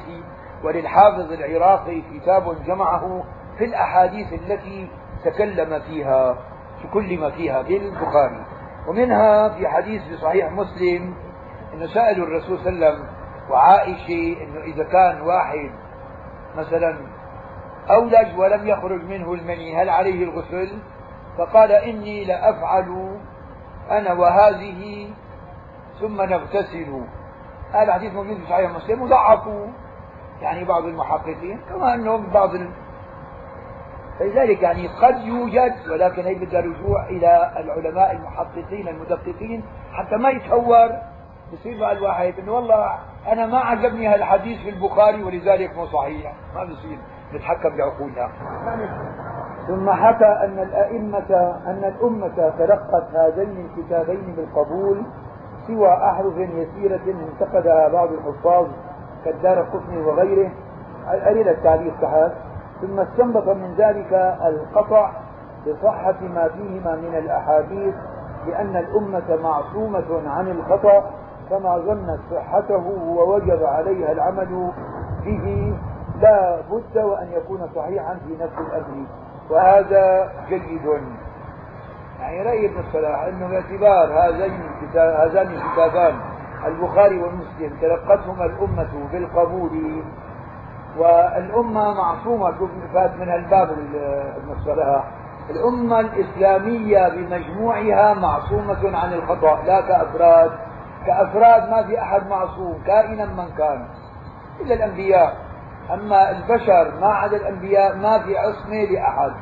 وللحافظ العراقي كتاب جمعه في الأحاديث التي تكلم فيها تكلم فيها في البخاري ومنها في حديث في صحيح مسلم انه سالوا الرسول صلى الله عليه وسلم وعائشة إنه إذا كان واحد مثلا أولج ولم يخرج منه المني هل عليه الغسل؟ فقال إني لأفعل أنا وهذه ثم نغتسل هذا حديث موجود في صحيح مسلم وضعفوا يعني بعض المحققين كما أنه بعض فلذلك يعني قد يوجد ولكن هي بدها رجوع إلى العلماء المحققين المدققين حتى ما يتهور بصير مع الواحد إنه والله أنا ما عجبني هالحديث في البخاري ولذلك مو صحيح. ما بصير نتحكم بعقولنا. ثم حكى أن الأئمة أن الأمة تلقت هذين الكتابين بالقبول سوى أحرف يسيرة انتقدها بعض الحفاظ كالدار القطني وغيره. قليل التعليق تحت. ثم استنبط من ذلك القطع بصحة ما فيهما من الأحاديث لأن الأمة معصومة عن الخطأ كما ظنت صحته ووجب عليها العمل به لا بد وأن يكون صحيحا في نفس الأمر. وهذا جيد. يعني رأي ابن الصلاح أنه باعتبار هذين هذان الكتابان البخاري ومسلم تلقتهما الأمة بالقبول. والأمة معصومة فات من الباب ابن الصلاح. الأمة الإسلامية بمجموعها معصومة عن الخطأ لا كأفراد. كأفراد ما في أحد معصوم كائنا من كان. إلا الأنبياء. أما البشر ما عدا الأنبياء ما في عصمة لأحد.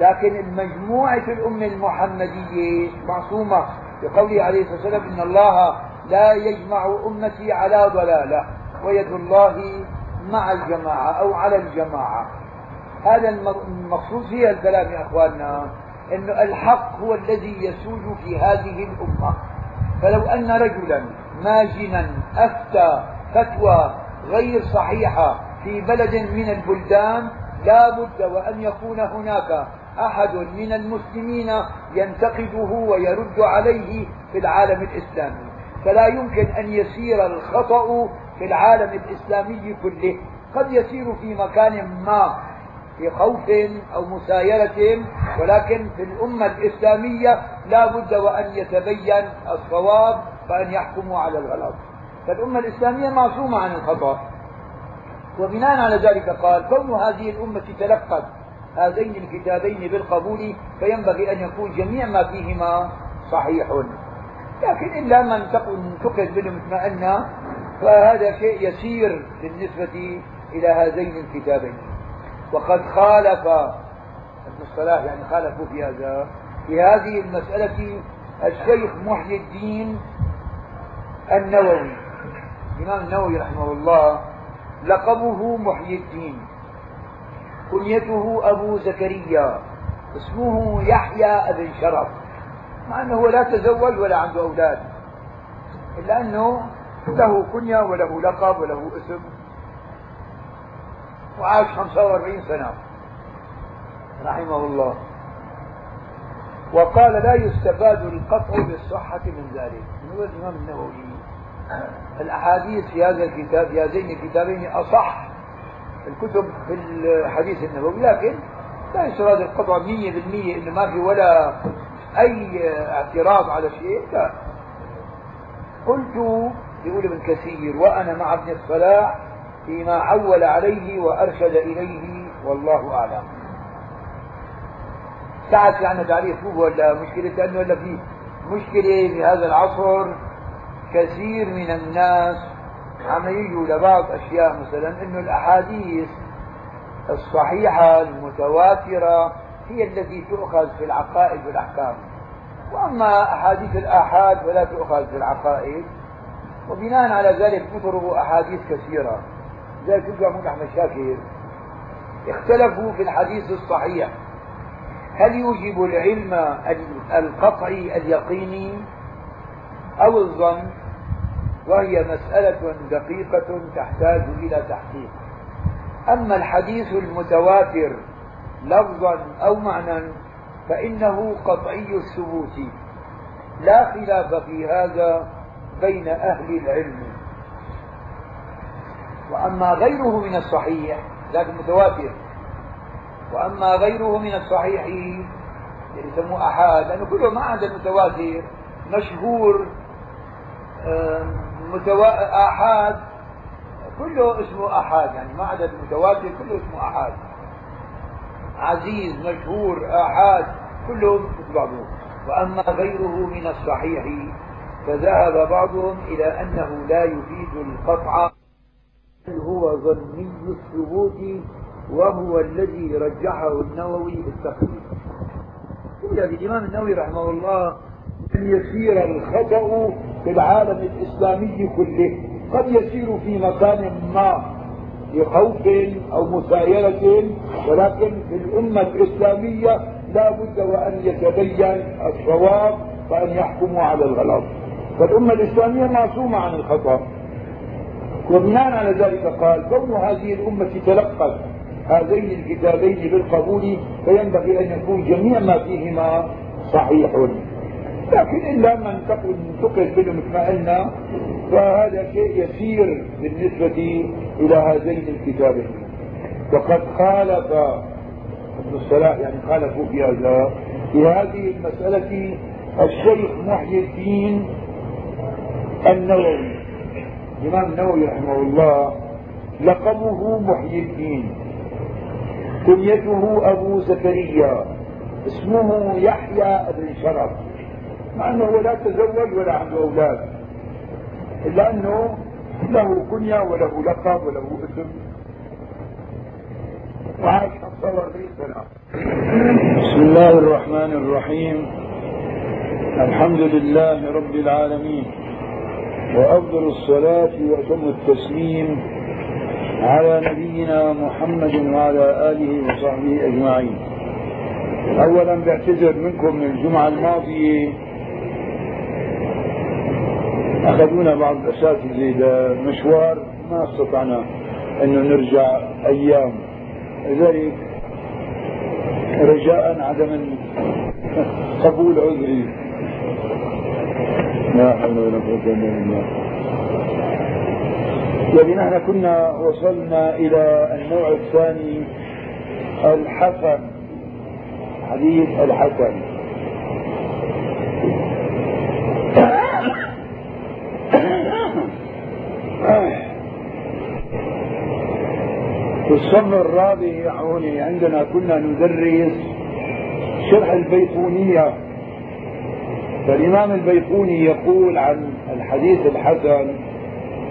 لكن المجموعة الأمة المحمدية معصومة. بقوله عليه الصلاة والسلام إن الله لا يجمع أمتي على ضلالة ويد الله مع الجماعة أو على الجماعة. هذا المقصود في الكلام يا أخواننا أن الحق هو الذي يسود في هذه الأمة. فلو أن رجلا ماجنا أفتى فتوى غير صحيحة في بلد من البلدان لا بد وأن يكون هناك أحد من المسلمين ينتقده ويرد عليه في العالم الإسلامي. فلا يمكن أن يسير الخطأ في العالم الإسلامي كله. قد يسير في مكان ما في خوف أو مسايرة ولكن في الأمة الإسلامية لا بد وأن يتبين الصواب وأن يحكموا على الغلط. فالأمة الإسلامية معصومة عن الخطأ. وبناء على ذلك قال كون هذه الأمة تلقت هذين الكتابين بالقبول فينبغي أن يكون جميع ما فيهما صحيح. لكن إلا من انتقد منهم قلنا فهذا شيء يسير بالنسبة إلى هذين الكتابين. وقد خالف ابن الصلاح يعني خالفوا في هذا. في هذه المسألة الشيخ محي الدين النووي الإمام النووي رحمه الله لقبه محي الدين. كنيته أبو زكريا اسمه يحيى ابن شرف مع أنه لا تزوج ولا عنده أولاد إلا أنه له كنية وله لقب وله اسم. وعاش 45 سنة. رحمه الله. وقال لا يستفاد القطع بالصحة من ذلك. هو الإمام النووي؟ الأحاديث في هذا الكتاب في هذين الكتابين أصح الكتب في الحديث النبوي لكن لا يشترط القطع 100% انه ما في ولا أي اعتراض على شيء. لا. قلت يقول ابن كثير وأنا مع ابن الصلاح فيما عول عليه وأرشد إليه والله أعلم. ساعة في عندنا تعريف ولا مشكلة؟ انه ولا في مشكلة في هذا العصر كثير من الناس عم يجوا لبعض أشياء مثلا إنه الأحاديث الصحيحة المتواترة هي التي تؤخذ في العقائد والأحكام. وأما أحاديث الآحاد فلا تؤخذ في العقائد. وبناء على ذلك تضرب أحاديث كثيرة. ذلك يقول أحمد شاكر. اختلفوا في الحديث الصحيح. هل يوجب العلم القطعي اليقيني أو الظن؟ وهي مسألة دقيقة تحتاج إلى تحقيق. أما الحديث المتواتر لفظا أو معنى فإنه قطعي الثبوت. لا خلاف في هذا بين أهل العلم. وأما غيره من الصحيح لكن متواتر. وأما غيره من الصحيح اللي يسموه أحاد لأنه كله ما عدا المتواتر مشهور متوا... آحاد كله اسمه أحاد يعني ما عدا المتواتر كله اسمه أحاد. عزيز مشهور آحاد كلهم مثل بعضهم. وأما غيره من الصحيح فذهب بعضهم إلى أنه لا يفيد القطع. هو ظني الثبوت وهو الذي رجحه النووي في التقريب قيل الإمام النووي رحمه الله أن يسير الخطأ في العالم الإسلامي كله قد يسير في مكان ما لخوف أو مسايرة ولكن في الأمة الإسلامية لا بد وأن يتبين الصواب وأن يحكموا على الغلط. فالأمة الإسلامية معصومة عن الخطأ. وبناء على ذلك قال كون هذه الأمة تلقت هذين الكتابين بالقبول فينبغي أن يكون جميع ما فيهما صحيح. لكن إلا من انتقل منه مثل ما قلنا فهذا شيء يسير بالنسبة إلى هذين الكتابين. وقد خالف ابن الصلاح يعني خالفوا في هذا في هذه المسألة الشيخ محي الدين النووي. الإمام النووي رحمه الله لقبه محي الدين كنيته أبو زكريا. اسمه يحيى بن شرف. مع أنه لا تزوج ولا عنده أولاد. إلا أنه له كنية وله لقب وله اسم وعاش 45 سنة. بسم الله الرحمن الرحيم. الحمد لله رب العالمين. وأفضل الصلاة وأتم التسليم على نبينا محمد وعلى آله وصحبه أجمعين. أولا بعتذر منكم من الجمعة الماضية. أخذونا بعض الأساتذة لمشوار ما استطعنا أنه نرجع أيام. لذلك رجاء عدم قبول عذري. لا حول ولا قوة إلا بالله. يعني نحن كنا وصلنا إلى النوع الثاني الحسن. حديث الحسن. في الصف الرابع هون عندنا كنا ندرس شرح البيقونية فالإمام البيقوني يقول عن الحديث الحسن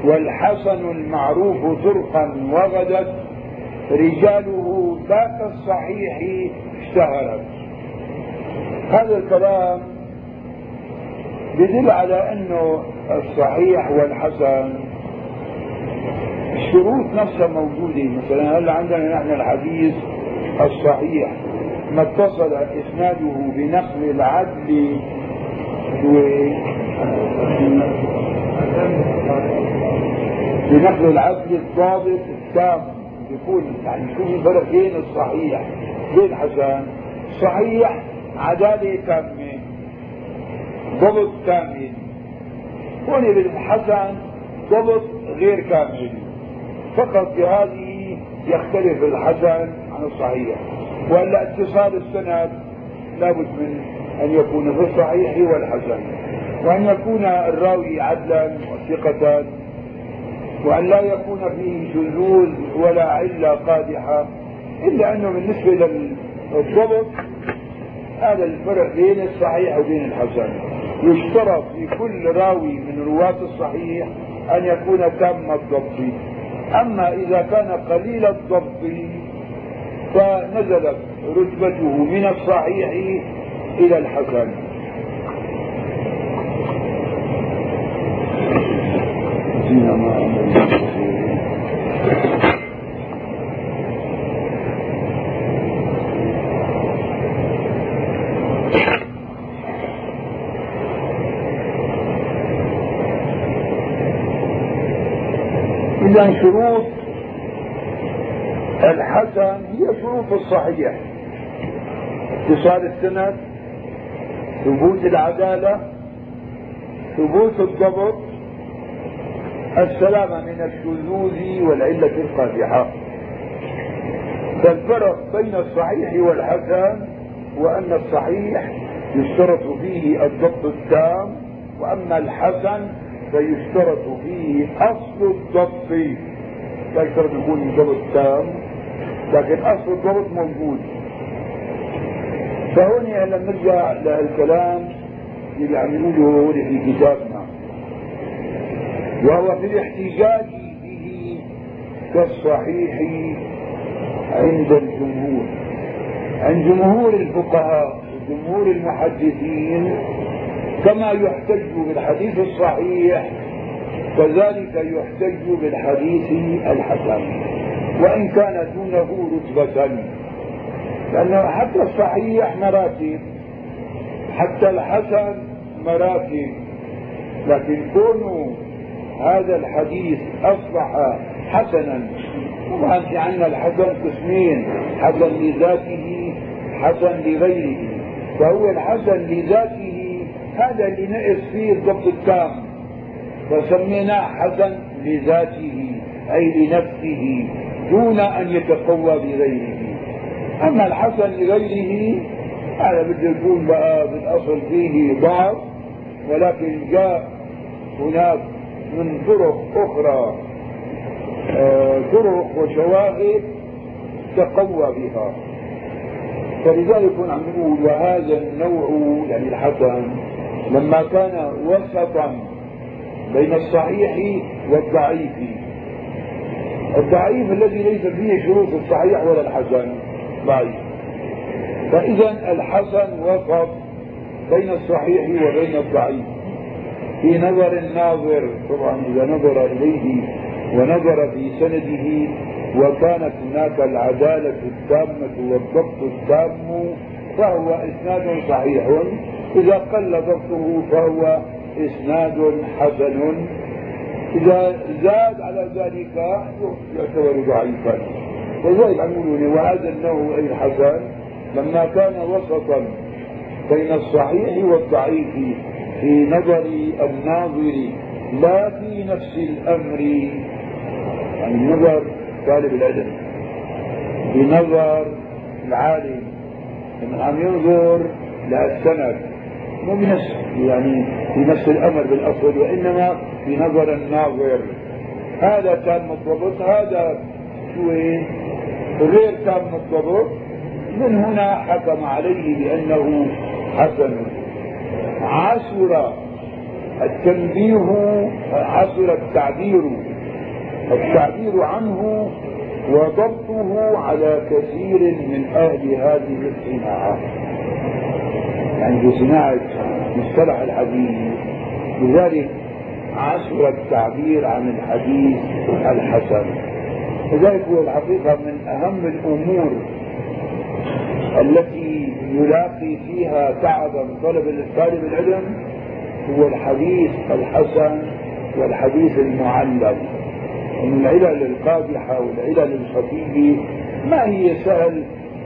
والحسن المعروف طرقا وغدت رجاله ذات الصحيح اشتهرت. هذا الكلام يدل على انه الصحيح والحسن الشروط نفسها موجودة. مثلا هلأ عندنا نحن الحديث الصحيح ما اتصل إسناده بنقل العدل بنقل العدل الضابط التام. يكون يعني شوف الفرق بين الصحيح؟ بين حسن صحيح عدالة تامة ضبط كامل هون بالحسن ضبط غير كامل. فقط بهذه يختلف الحسن عن الصحيح. والا اتصال السند لابد من أن يكون في الصحيح والحسن وأن يكون الراوي عدلا وثقة وأن لا يكون فيه شذوذ ولا علة قادحة إلا أنه بالنسبة للضبط هذا الفرق بين الصحيح وبين الحسن. يشترط في كل راوي من رواة الصحيح أن يكون تام الضبط. أما إذا كان قليل الضبط فنزلت رتبته من الصحيح إلى الحسن. إذا شروط الحسن هي شروط الصحيح اتصال السند ثبوت العدالة ثبوت الضبط. السلامة من الشذوذ والعلة القادحة. فالفرق بين الصحيح والحسن وأن الصحيح يشترط فيه الضبط التام وأما الحسن فيشترط فيه أصل الضبط. لا يشترط يكون الضبط تام لكن أصل الضبط موجود. فهون هلا نرجع للكلام اللي عم يقوله هون في كتابنا. وهو في الاحتجاج به كالصحيح عند الجمهور. عند جمهور الفقهاء وجمهور المحدثين كما يحتج بالحديث الصحيح كذلك يحتج بالحديث الحسن. وإن كان دونه رتبة لأنه حتى الصحيح مراتب حتى الحسن مراتب. لكن كونه هذا الحديث أصبح حسنا طبعا في عندنا الحسن قسمين حسن لذاته حسن لغيره. فهو الحسن لذاته هذا اللي نقص فيه الضبط التام. فسميناه حسن لذاته أي لنفسه دون أن يتقوى بغيره. أما الحسن لغيره هذا بده يكون بقى بالأصل فيه ضعف ولكن جاء هناك من طرق أخرى آه طرق وشواهد تقوى بها. فلذلك عم نقول وهذا النوع يعني الحسن لما كان وسطا بين الصحيح والضعيف. الضعيف الذي ليس فيه شروط الصحيح ولا الحسن. ضعيف فإذا الحسن وسط بين الصحيح وبين الضعيف. في نظر الناظر طبعا إذا نظر إليه ونظر في سنده وكانت هناك العدالة التامة والضبط التام فهو إسناد صحيح. إذا قل ضبطه فهو إسناد حسن. إذا زاد على ذلك يعتبر ضعيفا. يقولون وهذا النوع الحسن لما كان وسطا بين الصحيح والضعيف في نظر الناظر لا في نفس الأمر. يعني نظر طالب العلم بنظر العالم. لما عم ينظر للسند مو بنفس يعني في نفس الأمر بالأصل وإنما في نظر الناظر. هذا تام الضبط هذا شو غير تام الضبط من هنا حكم عليه بأنه حسن. عسر التنبيه عسر التعبير التعبير عنه وضبطه على كثير من أهل هذه الصناعة. يعني في صناعة مصطلح الحديث. لذلك عسر التعبير عن الحديث الحسن. لذلك هو الحقيقة من أهم الأمور التي يلاقي فيها تعبا طلب طالب العلم هو الحديث الحسن والحديث المعلل من العلل القادحة والعلل الخفية ما هي سهل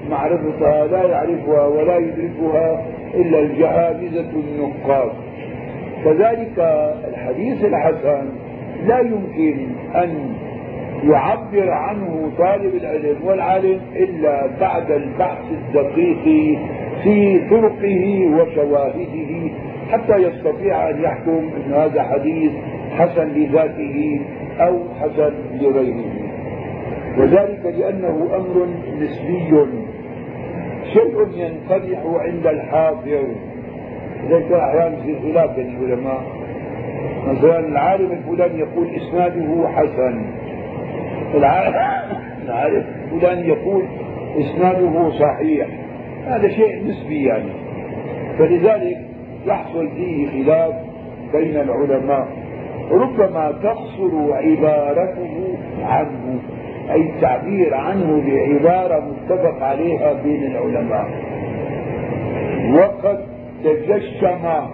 معرفتها لا يعرفها ولا يدركها إلا الجهابذة النقاد. كذلك الحديث الحسن لا يمكن أن يعبر عنه طالب العلم والعالم إلا بعد البحث الدقيق في طرقه وشواهده حتى يستطيع أن يحكم أن هذا حديث حسن لذاته أو حسن لغيره. وذلك لأنه أمر نسبي. شيء ينقدح عند الحاضر. ليس أحيانا في خلاف بين العلماء. مثلا العالم الفلاني يقول إسناده حسن. العالم. الفلاني يقول إسناده صحيح. هذا شيء نسبي يعني. فلذلك يحصل فيه خلاف بين العلماء. ربما تقصر عبارته عنه أي التعبير عنه بعبارة متفق عليها بين العلماء. وقد تجشم؟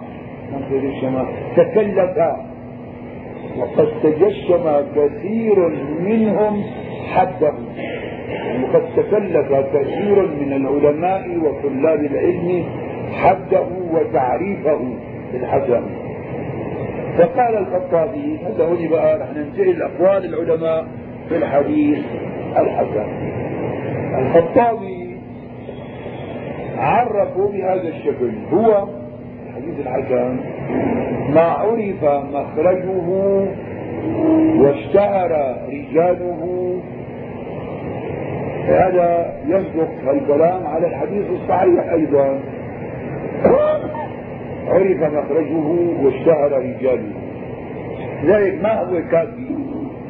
تكلف. وقد تجشم كثير منهم حده وقد تكلف كثير من العلماء وطلاب العلم حده وتعريفه بالحسن فقال الخطابي هذا هو بقى رح ننتقل لاقوال العلماء في الحديث الحسن؟ الخطابي عرفه بهذا الشكل. هو الحديث الحسن ما عرف مخرجه واشتهر رجاله. هذا يصدق الكلام على الحديث الصحيح أيضا. عرف مخرجه واشتهر رجاله. لذلك ما هو كافي؟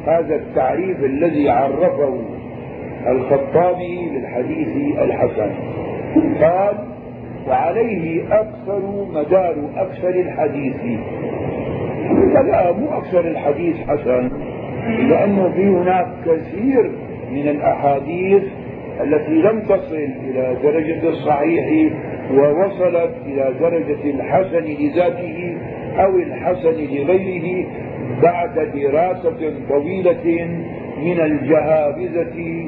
هذا التعريف الذي عرفه الخطابي للحديث الحسن. قال وعليه أكثر مدار أكثر الحديث. لا مو أكثر الحديث حسن لأنه في هناك كثير من الأحاديث التي لم تصل إلى درجة الصحيح ووصلت إلى درجة الحسن لذاته أو الحسن لغيره بعد دراسة طويلة من الجهابذة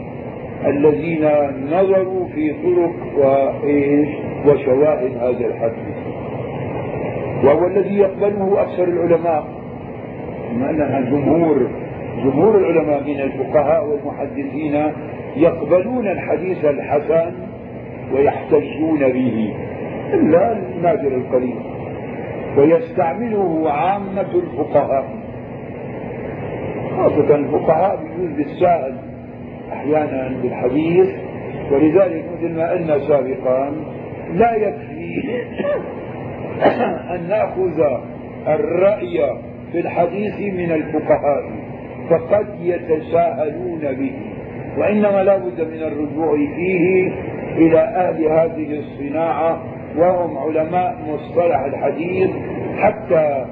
الذين نظروا في طرق وإيش؟ وشواهد هذا الحديث. وهو الذي يقبله أكثر العلماء. بما أننا جمهور جمهور العلماء من الفقهاء والمحدثين يقبلون الحديث الحسن ويحتجون به. إلا النادر القليل. ويستعمله عامة الفقهاء. خاصة الفقهاء بيجوز بالسائل أحيانا بالحديث. ولذلك مثل ما قلنا سابقا لا يكفي أن نأخذ الرأي في الحديث من الفقهاء فقد يتساهلون به وإنما لا بد من الرجوع فيه إلى أهل هذه الصناعة وهم علماء مصطلح الحديث حتى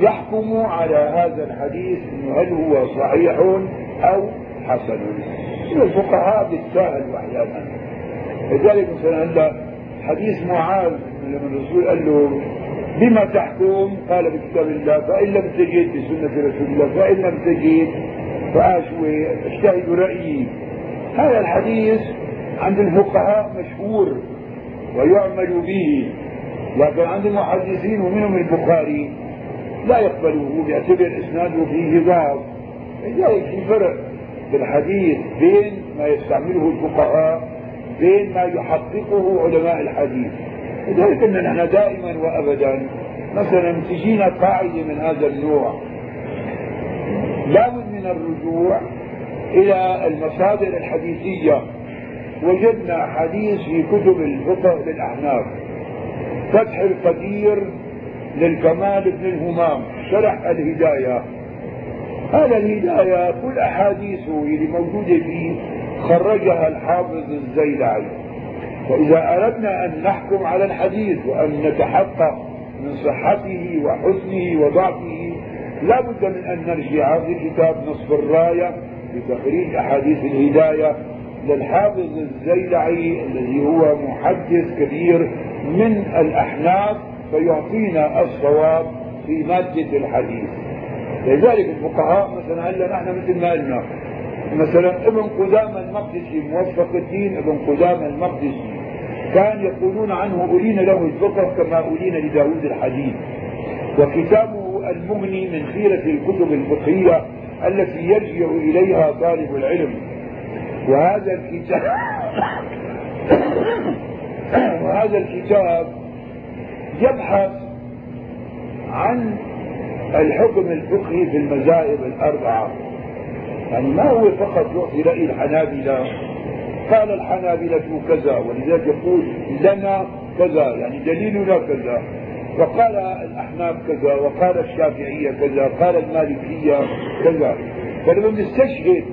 يحكموا على هذا الحديث هل هو صحيح أو حسن. الفقهاء بالساهل أحيانا. لذلك مثلا حديث معاذ لما الرسول قال له بما تحكم؟ قال بكتاب الله فإن لم تجد بسنة رسول الله فإن لم تجد فأشوي أجتهد رأيي. هذا الحديث عند الفقهاء مشهور ويعمل به لكن عند المحدثين ومنهم البخاري لا يقبله بيعتبر إسناده فيه ضعف لذلك في فرق بالحديث بين ما يستعمله الفقهاء بين ما يحققه علماء الحديث. لذلك ان نحن دائما وابدا مثلا تجينا قاعدة من هذا النوع. لابد من الرجوع إلى المصادر الحديثية. وجدنا حديث في كتب الفقه للأحناف. فتح القدير للكمال بن الهمام شرح الهداية. هذا الهداية كل أحاديثه اللي موجودة فيه خرجها الحافظ الزيلعي. فإذا أردنا أن نحكم على الحديث وأن نتحقق من صحته وحسنه وضعفه لا بد من أن نرجع لكتاب نصف الراية لتخريج أحاديث الهداية للحافظ الزيلعي الذي هو محدث كبير من الأحناف فيعطينا الصواب في مادة الحديث. لذلك الفقهاء مثلا هلا نحن مثل ما قلنا مثلا ابن قدامى المقدسي موفق الدين ابن قدامى المقدسي. كان يقولون عنه أولين له الفقه كما أولين لداود الحديث. وكتابه المغني من خيرة الكتب الفقهية التي يرجع إليها طالب العلم. وهذا الكتاب وهذا الكتاب يبحث عن الحكم الفقهي في المذاهب الأربعة. يعني ما هو فقط يعطي رأي الحنابلة؟ قال الحنابلة كذا ولذلك يقول لنا كذا يعني دليلنا كذا. وقال الأحناف كذا وقال الشافعية كذا قال المالكية كذا. فلما نستشهد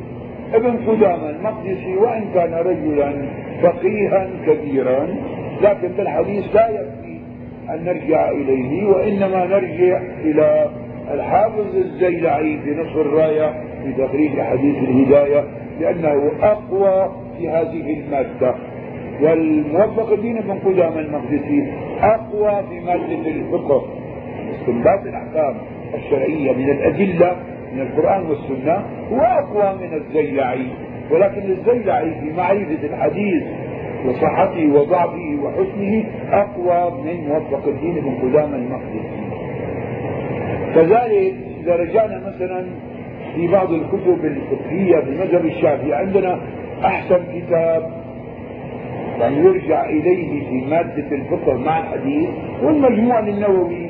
ابن قدامة المقدسي وإن كان رجلا فقيها كبيرا. لكن بالحديث لا يكفي أن نرجع إليه وإنما نرجع إلى الحافظ الزيلعي في نصف الراية في تخريج حديث الهداية لأنه أقوى في هذه المادة. والموفق الدين بن قدامة المقدسي أقوى في مادة الفقه. استنباط الأحكام الشرعية من الأدلة من القرآن والسنة هو أقوى من الزيلعي. ولكن الزيلعي في معرفة الحديث وصحته وضعفه وحسنه أقوى من موفق الدين بن قدامة المقدسي كذلك إذا رجعنا مثلا في بعض الكتب الفقهية في المذهب الشافعي عندنا أحسن كتاب يعني يرجع إليه في مادة الفقه مع الحديث والمجموع للنووي.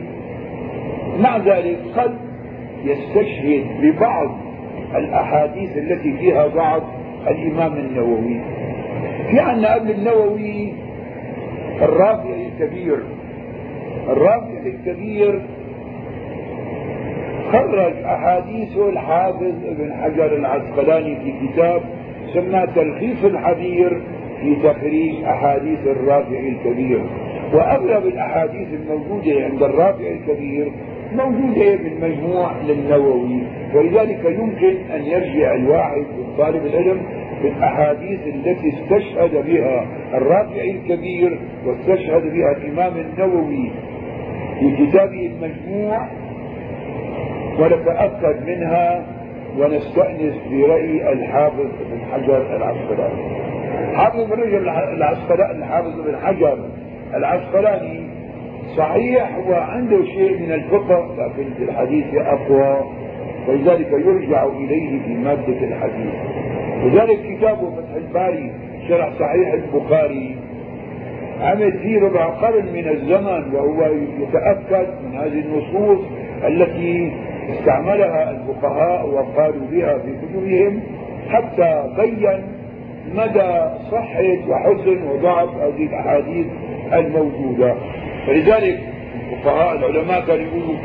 مع ذلك قد يستشهد ببعض الأحاديث التي فيها ضعف الإمام النووي. في عندنا قبل النووي الرافع الكبير. الرافع الكبير خرج أحاديثه الحافظ ابن حجر العسقلاني في كتاب سماه تلخيص الحبير في تخريج أحاديث الرافع الكبير. وأغلب الأحاديث الموجودة عند الرافع الكبير موجودة بالمجموع للنووي. ولذلك يمكن أن يرجع الواحد طالب العلم بالأحاديث التي استشهد بها الرافع الكبير واستشهد بها الإمام النووي في كتابه المجموع ونتأكد منها ونستأنس برأي الحافظ بن حجر العسقلاني. حافظ بن رجل العسقلاني الحافظ بن حجر العسقلاني صحيح هو عنده شيء من الفقه لكن في الحديث أقوى ولذلك يرجع إليه في مادة الحديث. لذلك كتابه فتح الباري شرح صحيح البخاري عمل فيه ربع قرن من الزمن وهو يتأكد من هذه النصوص التي استعملها الفقهاء وقالوا بها في كتبهم حتى بين مدى صحة وحسن وضعف هذه الأحاديث الموجودة. فلذلك الفقهاء العلماء كانوا يقولوا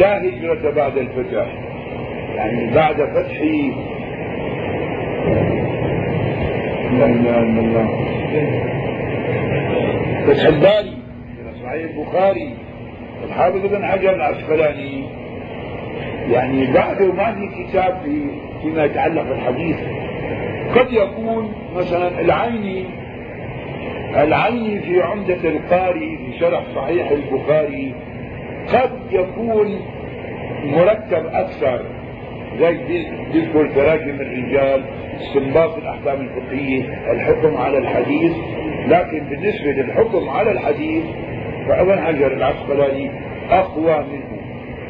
لا هجرة بعد الفتح. يعني بعد فتح فتح الباري صحيح البخاري الحافظ بن حجر العسقلاني. يعني بعده ما في كتاب في فيما يتعلق بالحديث قد يكون مثلا العيني العيني في عمدة القاري في شرح صحيح البخاري قد يكون مركب أكثر زي بيذكر تراجم الرجال استنباط الأحكام الفقهية الحكم على الحديث. لكن بالنسبة للحكم على الحديث فابن حجر العسقلاني أقوى منه.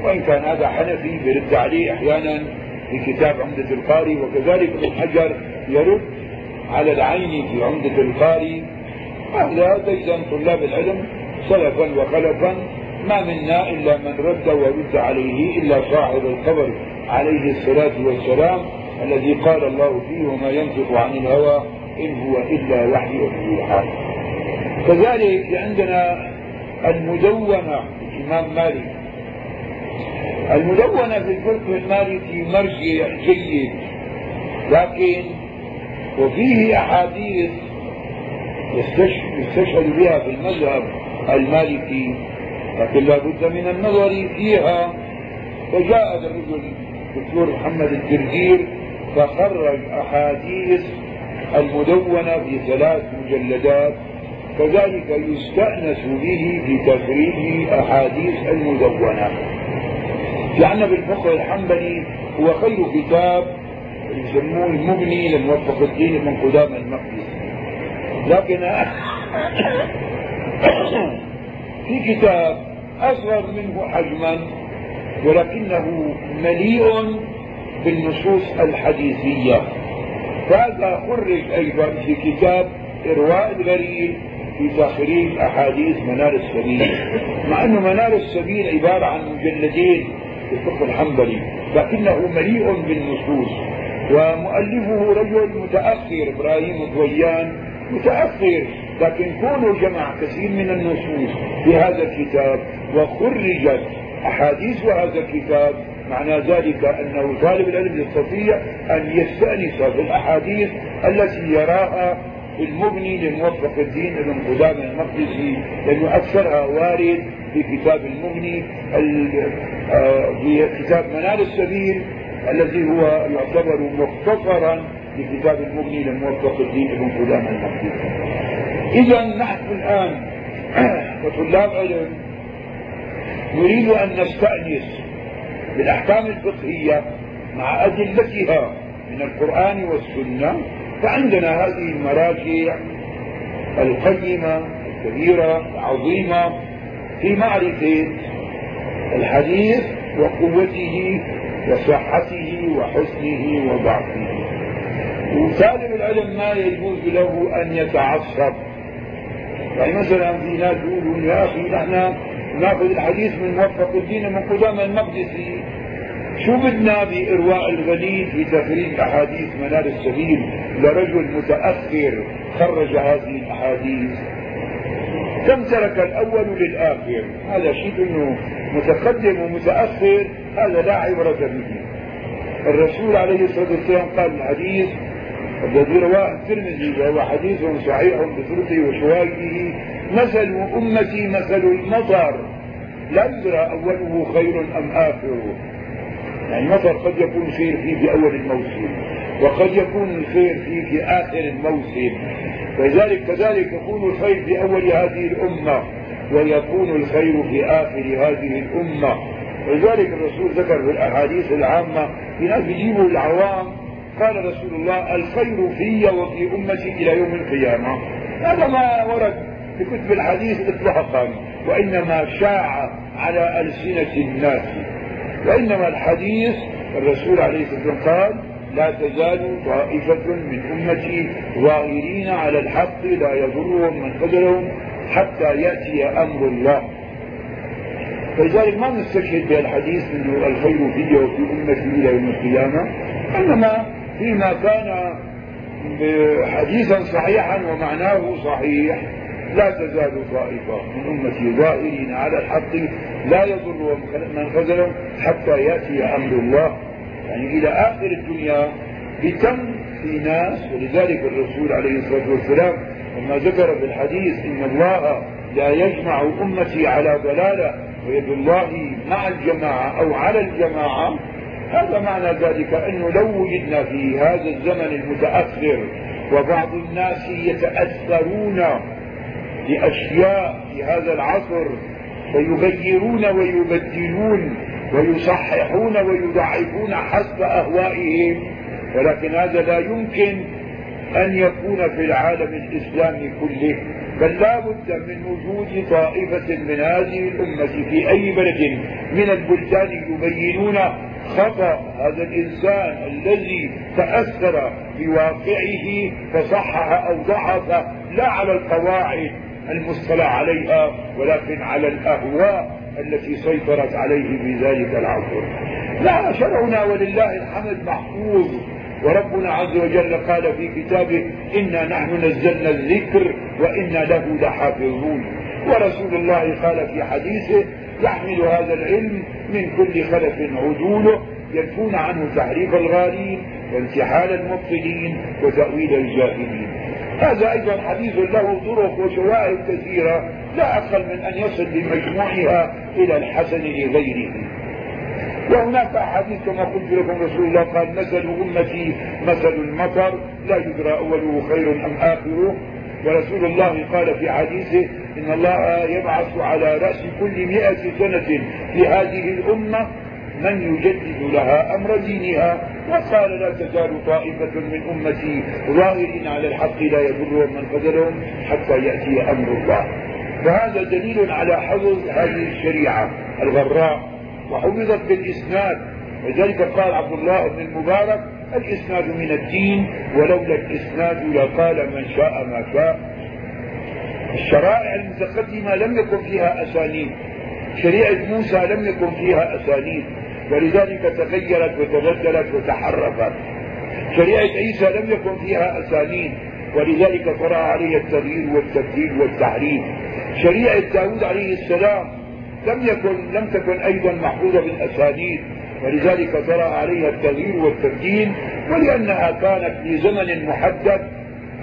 وإن كان هذا حنفي برد عليه أحيانا في كتاب عمدة القاري وكذلك ابن حجر يرد على العين في عمدة القاري. هذا إذا طلاب العلم سلفا وخلفا ما منا إلا من رد ورد عليه إلا صاحب القبر عليه الصلاة والسلام الذي قال الله فيه وما ينطق عن الهوى إن هو إلا وحي يوحى. كذلك عندنا المدونة الإمام مالك المدونة في الفقه المالكي مرجع جيد. لكن وفيه أحاديث يستشهد بها في المذهب المالكي لكن لا بد من النظر فيها. فجاء الرجل الدكتور محمد الدردير فخرج أحاديث المدونة في ثلاث مجلدات كذلك يستأنس به في تخريج أحاديث المدونة. عندنا بالفقه الحنبلي هو خير كتاب يسموه المغني لموفق الدين من قدام المقدسي لكن في كتاب أصغر منه حجما ولكنه مليء بالنصوص الحديثية. فهذا خرج أيضا في كتاب إرواء الغريب في تخريج أحاديث منار السبيل. مع أنه منار السبيل عبارة عن مجلدين الفقه الحنبلي لكنه مليء بالنصوص ومؤلفه رجل متأخر إبراهيم الضويان متأخر لكن كونه جمع كثير من النصوص في هذا الكتاب وخرجت أحاديث هذا الكتاب معنى ذلك أنه طالب العلم يستطيع أن يستأنس بالأحاديث التي يراها المبني لموفق الدين ابن قدامة المقدسي لأنه أكثرها وارد في كتاب المبني آه، في كتاب منال السبيل الذي هو يعتبر مختصرا لكتاب المبني لموفق الدين ابن قدامة المقدسي إذا نحن الآن كطلاب علم نريد أن نستأنس بالأحكام الفقهية مع أدلتها من القرآن والسنة فعندنا هذه المراجع القيمة الكبيرة العظيمة في معرفة الحديث وقوته وصحته وحسنه وضعفه. وطالب العلم ما يجوز له أن يتعصب. يعني مثلا في ناس يقولوا يا أخي نحن نأخذ الحديث من موفق الدين من قدامى المقدسي. شو بدنا بإرواء الغليل تخريج أحاديث منار السبيل لرجل متأخر خرج هذه الأحاديث؟ كم ترك الأول للآخر؟ هذا شيء أنه متقدم ومتأخر هذا لا عبرة به. الرسول عليه الصلاة والسلام قال الحديث الذي رواه الترمذي وهو حديث صحيح بطرقه وشواهده مثل أمتي مثل المطر لا يدرى أوله خير أم آخره. المطر قد يكون خير فيه في أول الموسم؟ وقد يكون الخير فيه في آخر الموسم. فلذلك كذلك يكون الخير في أول هذه الأمة ويكون الخير في آخر هذه الأمة. ولذلك الرسول ذكر في الأحاديث العامة في ناس بيجيبوا العوام قال رسول الله الخير في وفي أمتي إلى يوم القيامة. هذا ما ورد في كتب الحديث إطلاقا وإنما شاع على ألسنة الناس. وإنما الحديث الرسول عليه الصلاة والسلام قال لا تزال طائفة من أمتي ظاهرين على الحق لا يضرهم من خذلهم حتى يأتي أمر الله. فلذلك ما نستشهد بهالحديث انه الخير في وفي أمتي إلى يوم القيامة إنما فيما كان حديثا صحيحا ومعناه صحيح لا تزال طائفة من أمتي ظاهرين على الحق لا يضر من خذلهم حتى يأتي أمر الله. يعني إلى آخر الدنيا بتم في ناس ولذلك الرسول عليه الصلاة والسلام لما ذكر في الحديث إن الله لا يجمع أمتي على ضلالة ويد الله مع الجماعة أو على الجماعة هذا معنى ذلك أنه لو وجدنا في هذا الزمن المتأخر وبعض الناس يتأثرون بأشياء في هذا العصر فيغيرون ويبدلون ويصححون ويضعفون حسب أهوائهم. ولكن هذا لا يمكن أن يكون في العالم الإسلامي كله بل لا بد من وجود طائفة من هذه الأمة في أي بلد من البلدان يبينون خطأ هذا الإنسان الذي تأثر بواقعه فصحح أو ضعف لا على القواعد المصطلح عليها ولكن على الأهواء التي سيطرت عليه في ذلك العصر. لا شرعنا ولله الحمد محفوظ. وربنا عز وجل قال في كتابه إنا نحن نزلنا الذكر وإنا له لحافظون. ورسول الله قال في حديثه يحمل هذا العلم من كل خلف عدوله ينفون عنه تحريف الغالين وانتحال المبطلين وتأويل الجاهلين. هذا أيضا حديث له طرق وشواهد كثيرة لا أقل من أن يصل بمجموعها إلى الحسن لغيره. وهناك أحاديث كما قلت لكم رسول الله قال مثل أمتي مثل المطر لا يدرى أوله خير أم آخره. ورسول الله قال في حديثه إن الله يبعث على رأس كل مئة سنة في هذه الأمة من يجدد لها أمر دينها؟ وقال لا تزال طائفة من أمتي ظاهرين على الحق لا يضرهم من خذلهم حتى يأتي أمر الله. فهذا دليل على حفظ هذه الشريعة الغراء. وحفظت بالإسناد. ولذلك قال عبد الله بن المبارك الإسناد من الدين ولولا الإسناد لقال من شاء ما شاء. الشرائع المتقدمة لم يكن فيها أسانيد. شريعة موسى لم يكن فيها أسانيد. ولذلك تغيرت وتبدلت وتحرفت. شريعة عيسى لم يكن فيها أسانيد ولذلك طرأ عليها التغيير والتبديل والتحريف. شريعة داود عليه السلام لم يكن لم تكن أيضا محفوظة بالأسانيد ولذلك طرأ عليها التغيير والتبديل. ولأنها كانت في زمن محدد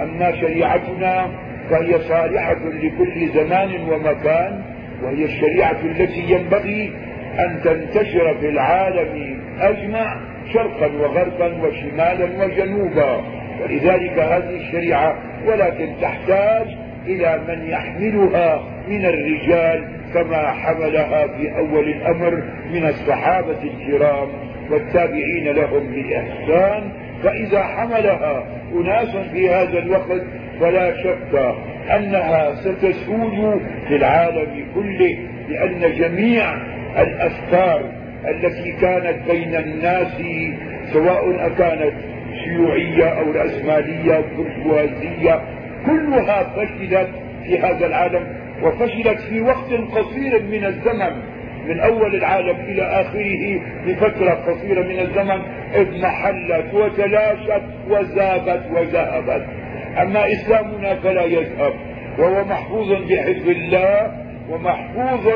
أما شريعتنا فهي صالحة لكل زمان ومكان وهي الشريعة التي ينبغي أن تنتشر في العالم أجمع شرقا وغربا وشمالا وجنوبا. ولذلك هذه الشريعة ولكن تحتاج إلى من يحملها من الرجال كما حملها في أول الأمر من الصحابة الكرام والتابعين لهم بإحسان. فإذا حملها أناس في هذا الوقت فلا شك أنها ستسود في العالم كله لأن جميع الأفكار التي كانت بين الناس سواء كانت شيوعية أو رأسمالية برجوازية كلها فشلت في هذا العالم وفشلت في وقت قصير من الزمن من أول العالم إلى آخره بفترة قصيرة من الزمن اضمحلت وتلاشت وزابت وذهبت. أما إسلامنا فلا يذهب وهو محفوظ بحفظ الله ومحفوظ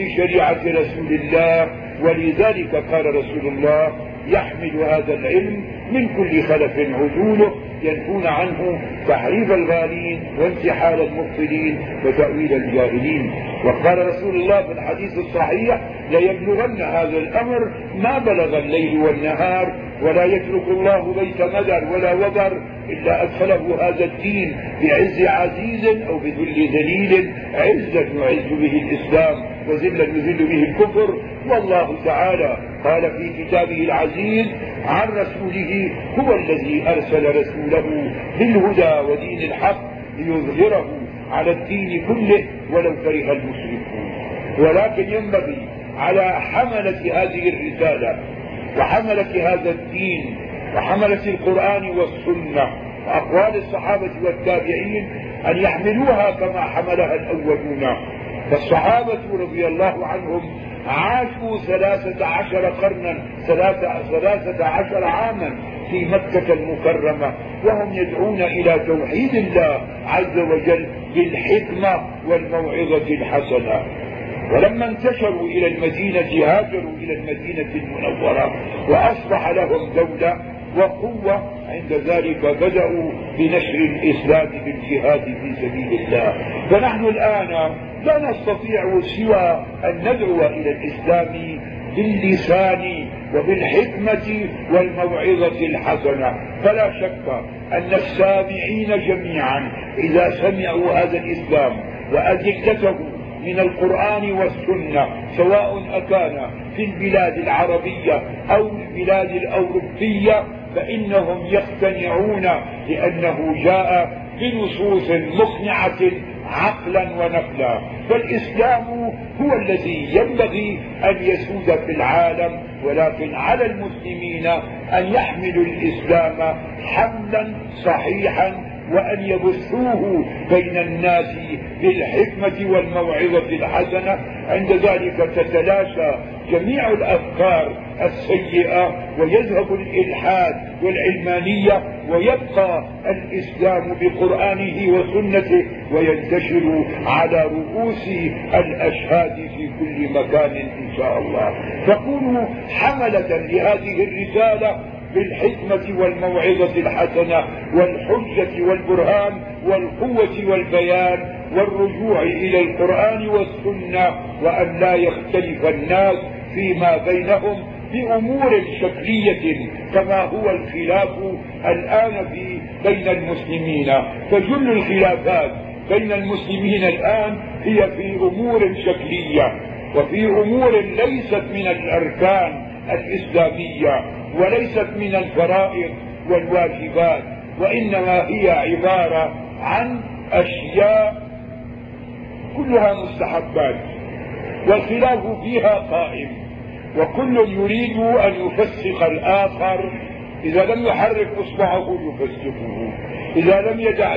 بشريعة رسول الله ولذلك قال رسول الله يحمل هذا العلم من كل خلف عدوله ينفون عنه تحريف الغالين وانتحال المبطلين وتأويل الجاهلين. وقال رسول الله في الحديث الصحيح ليبلغن هذا الأمر ما بلغ الليل والنهار ولا يترك الله بيت مدر ولا وبر إلا أدخله هذا الدين بعز عزيز أو بذل ذليل عزا يعز به الإسلام. وذلا يذل به الكفر. والله تعالى قال في كتابه العزيز عن رسوله هو الذي أرسل رسوله بالهدى ودين الحق ليظهره على الدين كله ولو كره المشركون. ولكن ينبغي على حملة هذه الرسالة وحملة هذا الدين وحملة القرآن والسنة وأقوال الصحابة والتابعين أن يحملوها كما حملها الأولون. فالصحابة رضي الله عنهم عاشوا ثلاثة عشر قرنا ثلاثة, ثلاثة عشر عاما في مكة المكرمة وهم يدعون إلى توحيد الله عز وجل بالحكمة والموعظة الحسنة. ولما انتشروا إلى المدينة هاجروا إلى المدينة المنورة وأصبح لهم دولة وقوة عند ذلك بدأوا بنشر الإسلام بالجهاد في سبيل الله. فنحن الآن لا نستطيع سوى أن ندعو إلى الإسلام باللسان وبالحكمة والموعظة الحسنة. فلا شك أن السامعين جميعا إذا سمعوا هذا الإسلام وأدلته من القرآن والسنة سواء أكان في البلاد العربية أو البلاد الأوروبية فإنهم يقتنعون لأنه جاء بنصوص مقنعة عقلا ونقلا. فالإسلام هو الذي ينبغي أن يسود في العالم ولكن على المسلمين أن يحملوا الإسلام حملا صحيحا وأن يبثوه بين الناس بالحكمة والموعظة الحسنة. عند ذلك تتلاشى جميع الأفكار السيئة ويذهب الإلحاد والعلمانية ويبقى الإسلام بقرآنه وسنته وينتشر على رؤوس الأشهاد في كل مكان إن شاء الله. فكونوا حملة لهذه الرسالة بالحكمة والموعظة الحسنة والحجة والبرهان والقوة والبيان والرجوع إلى القرآن والسنة وأن لا يختلف الناس فيما بينهم بأمور شكلية كما هو الخلاف الآن في بين المسلمين. فجل الخلافات بين المسلمين الآن هي في أمور شكلية وفي أمور ليست من الأركان الإسلامية. وليست من الفرائض والواجبات وإنما هي عبارة عن أشياء كلها مستحبات والخلاف فيها قائم وكل يريد أن يفسق الآخر إذا لم يحرك إصبعه يفسقه إذا لم يدع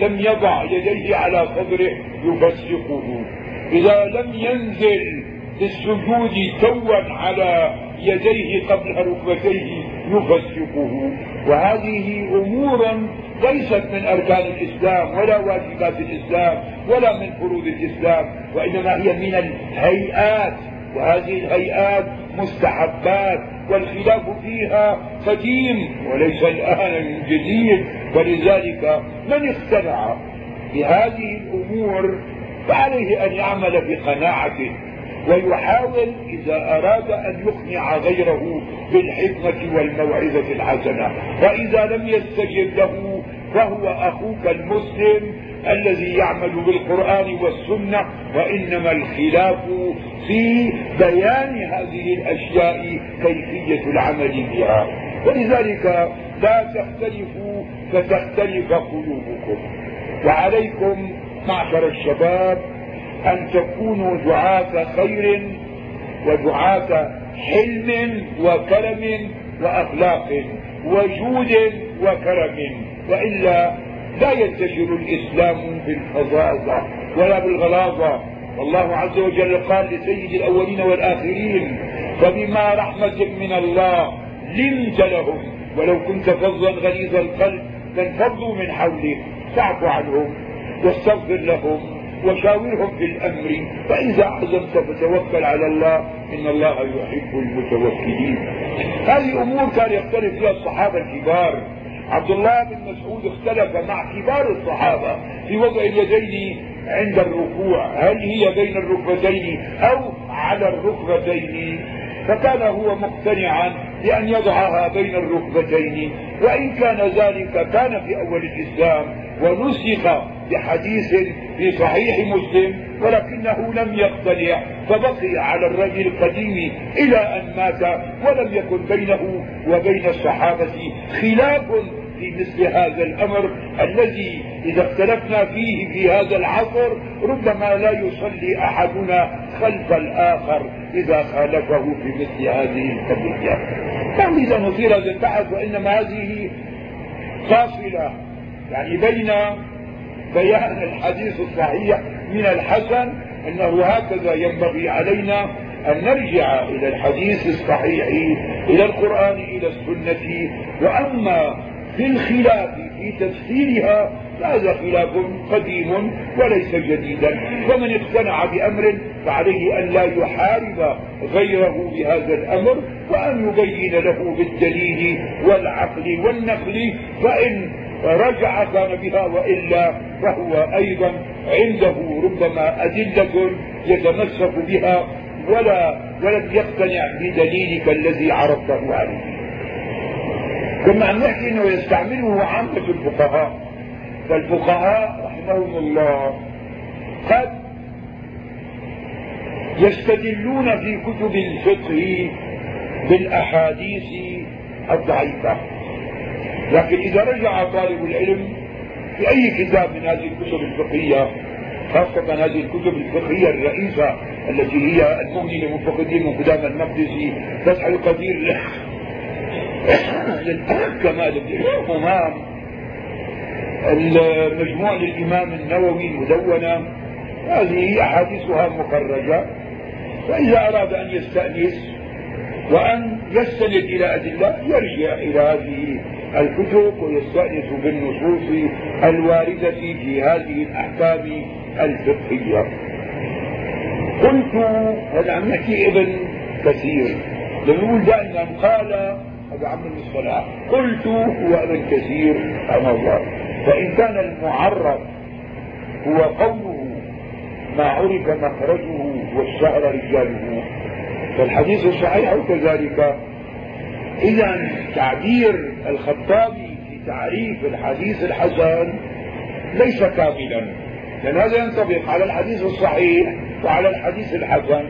لم يضع يديه على صدره يفسقه إذا لم ينزل للسجود توا على يديه قبل ركبتيه يفسقه. وهذه أمور ليست من أركان الإسلام ولا واجبات الإسلام ولا من فروض الإسلام وإنما هي من الهيئات. وهذه الهيئات مستحبات والخلاف فيها قديم وليس الآن من جديد. ولذلك من اقتنع بهذه الأمور فعليه أن يعمل بقناعته ويحاول إذا أراد أن يقنع غيره بالحكمة والموعظة الحسنة. وإذا لم يستجب له فهو أخوك المسلم الذي يعمل بالقرآن والسنة وإنما الخلاف في بيان هذه الأشياء كيفية العمل بها. ولذلك لا تختلفوا فتختلف قلوبكم. وعليكم معشر الشباب أن تكونوا دعاة خير ودعاة حلم وكرم وأخلاق وجود وكرم وإلا لا ينتشر الإسلام بالفظاظة ولا بالغلاظة والله عز وجل قال لسيد الأولين والآخرين فبما رحمة من الله لنت لهم ولو كنت فظا غليظ القلب لانفضوا من حولك فاعف عنهم واستغفر لهم. وشاورهم في الأمر فاذا عزمت فتوكل على الله إن الله يحب المتوكلين. هذه امور كان يختلف فيها الصحابة الكبار. عبد الله بن مسعود اختلف مع كبار الصحابة في وضع اليدين عند الركوع هل هي بين الركبتين أو على الركبتين؟ فكان هو مقتنعا بأن يضعها بين الركبتين وإن كان ذلك كان في أول الإسلام ونسخ بحديث في صحيح مسلم ولكنه لم يقتنع فبقي على الرأي القديم إلى أن مات ولم يكن بينه وبين الصحابة خلاف في مثل هذا الأمر الذي إذا اختلفنا فيه في هذا العصر ربما لا يصلي أحدنا خلف الآخر إذا خالفه في مثل هذه القضية. يعني إذا نثير هذا البحث وإنما هذه فاصلة يعني بين بيان الحديث الصحيح من الحسن أنه هكذا ينبغي علينا أن نرجع إلى الحديث الصحيح إلى القرآن إلى السنة وأما في الخلاف في تفسيرها فهذا خلاف قديم وليس جديدا. ومن اقتنع بأمر فعليه أن لا يحارب غيره بهذا الأمر وأن يبين له بالدليل والعقل والنقل. فإن رجع كان بها وإلا فهو أيضا عنده ربما أدلة يتمسك بها ولا ولم يقتنع بدليلك الذي عرضته عليه. كنا عم نحكي إنه يستعمله عامة الفقهاء. فالفقهاء رحمهم الله قد يستدلون في كتب الفقه بالأحاديث الضعيفة. لكن إذا رجع طالب العلم في أي كتاب من هذه الكتب الفقهية خاصة هذه الكتب الفقهية الرئيسة التي هي المغني لمنفق الدين من قدام المقدسي فتح القدير. كمال الإمام المجموع للإمام النووي المدونة هذه أحاديثها مخرجة فإذا أراد أن يستأنس وأن يستند إلى أدلة يرجع إلى هذه الكتب ويستأنس بالنصوص الواردة في هذه الأحكام الفقهية. قلت هذا عم نحكي ابن كثير لنقول دائما قال بن الصلاح قلت هو ابن كثير أنا الله. فإن كان المعرف هو قوله ما عرف مخرجه والشعر رجاله. فالحديث الصحيح كذلك. إذا تعبير الخطابي في تعريف الحديث الحسن ليس كاملا. لأن هذا ينطبق على الحديث الصحيح وعلى الحديث الحسن.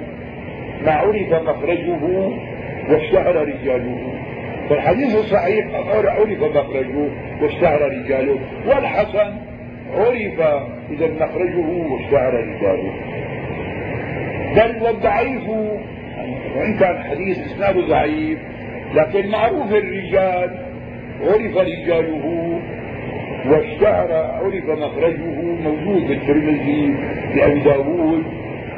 ما عرف مخرجه واشتهر رجاله. فالحديث الصحيح عرف مخرجه واشتهر رجاله والحسن عرف إذا مخرجه واشتهر رجاله. بل والضعيف وإن كان حديث إسناده ضعيف لكن معروف الرجال عرف رجاله واشتهر عرف مخرجه موجود بالترمذي بأبي داوود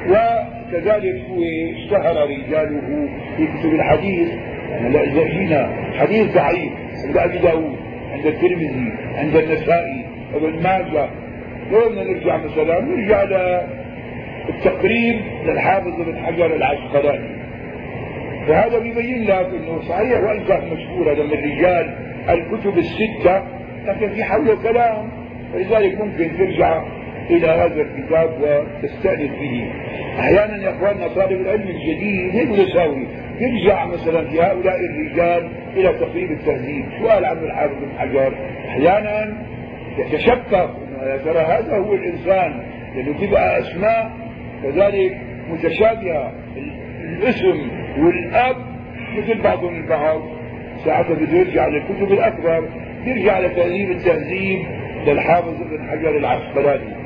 وكذلك هو اشتهر رجاله في كتب الحديث يعني إذا جينا حديث ضعيف عند أبي داوود عند الترمذي عند النسائي ابن ماجه لو بدنا نرجع مثلا؟ نرجع للتقريب للحافظ ابن حجر العسقلاني. فهذا بيبين لك إنه صحيح وأن كان مشهور هذا من رجال الكتب الستة لكن في حوله كلام فلذلك ممكن ترجع إلى هذا الكتاب وتستأنس به. أحيانا يا إخواننا طالب العلم الجديد هيك يساوي يرجع مثلا في هؤلاء الرجال إلى تقريب التهذيب سؤال عن الحافظ بن حجر. أحيانا يتشكك يا ترى. هذا هو الإنسان لأنه تبقى أسماء كذلك متشابهه الاسم والأب مثل بعضهم البعض ساعتها بده يرجع للكتب الأكبر يرجع لتهذيب التهذيب للحافظ ابن حجر العسقلاني.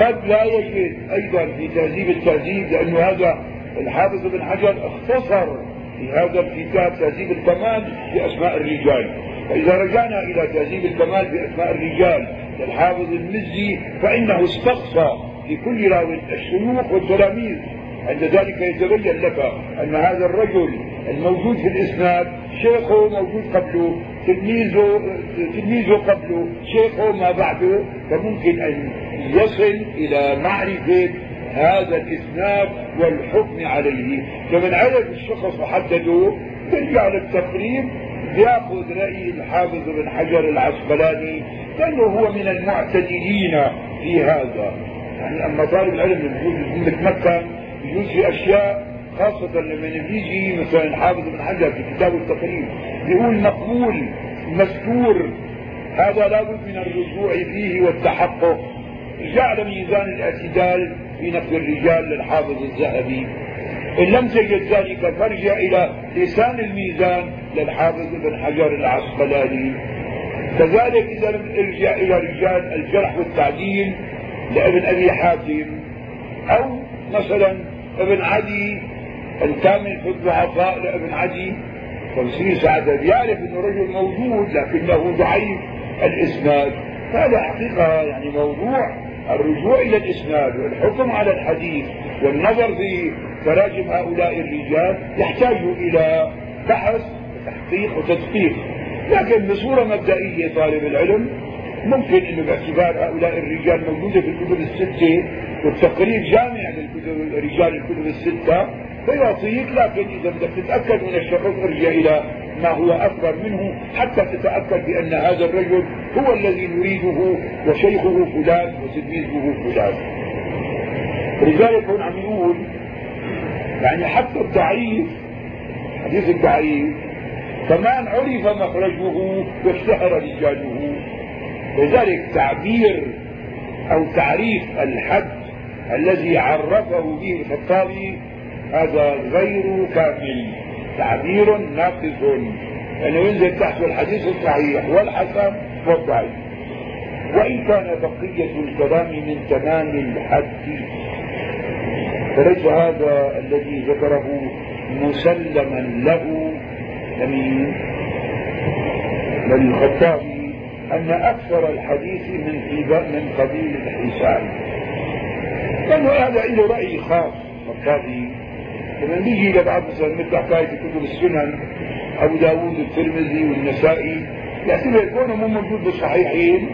قد لا يجد أيضا في تهذيب التهذيب لأنه هذا الحافظ ابن حجر اختصر في هذا الكتاب تهذيب الكمال بأسماء الرجال. فإذا رجعنا إلى تهذيب الكمال بأسماء الرجال للحافظ المزي فإنه استقصى لكل راوي الشيوخ والتلاميذ. عند ذلك يتبين لك أن هذا الرجل الموجود في الإسناد شيخه موجود قبله تلميذه تلميذه قبله شيخه ما بعده فممكن أن يصل إلى معرفة هذا الإسناد والحكم عليه. فمن عرف الشخص وحدده ترجع للتقريب يأخذ رأي الحافظ بن حجر العسقلاني لأنه هو من المعتدلين في هذا. يعني أما طالب العلم متمكن يجوز في أشياء خاصة لما بيجي مثلا حافظ بن حجر في كتاب التقريب بيقول مقبول مستور هذا لابد من الرجوع فيه والتحقق. جعل ميزان الاعتدال في نقد الرجال للحافظ الذهبي. إن لم تجد ذلك فارجع إلى لسان الميزان للحافظ ابن حجر العسقلاني. كذلك إذا لم ارجع إلى رجال الجرح والتعديل لابن أبي حاتم أو مثلا ابن عدي الكامل في الضعفاء لابن عدي. تمثيل سعد يعرف إنه رجل موجود لكنه ضعيف الإسناد. هذا حقيقة يعني موضوع الرجوع إلى الإسناد والحكم على الحديث والنظر في تراجم هؤلاء الرجال يحتاج إلى بحث وتحقيق وتدقيق. لكن بصورة مبدئية طالب العلم ممكن إنه باعتبار هؤلاء الرجال موجودة في الكتب الستة والتقريب جامع للكتب رجال الكتب الستة. فيعطيك لكن إذا بدك تتأكد من الشخص ارجع إلى ما هو أكبر منه حتى تتأكد بأن هذا الرجل هو الذي نريده وشيخه فلان وتلميذه فلان. لذلك هون عم يقول يعني حتى الضعيف حديث الضعيف كمان عرف مخرجه واشتهر رجاله. لذلك تعبير أو تعريف الحد الذي عرفه به الخطابي هذا غير كامل تعبير ناقص. يعني ينزل تحت الحديث الصحيح والحسن والضعيف. وإن كان بقية الكلام من تمام الحد. فليس هذا الذي ذكره مسلما له. لمين للخطابي أن أكثر الحديث من من قبيل الحسان لأنه هذا له رأي خاص. الخطابي لما نيجي لبعض مثلا مثل حكايه كتب السنن أبو داوود والترمذي والنسائي. يعتبر كونه مو موجود بالصحيحين.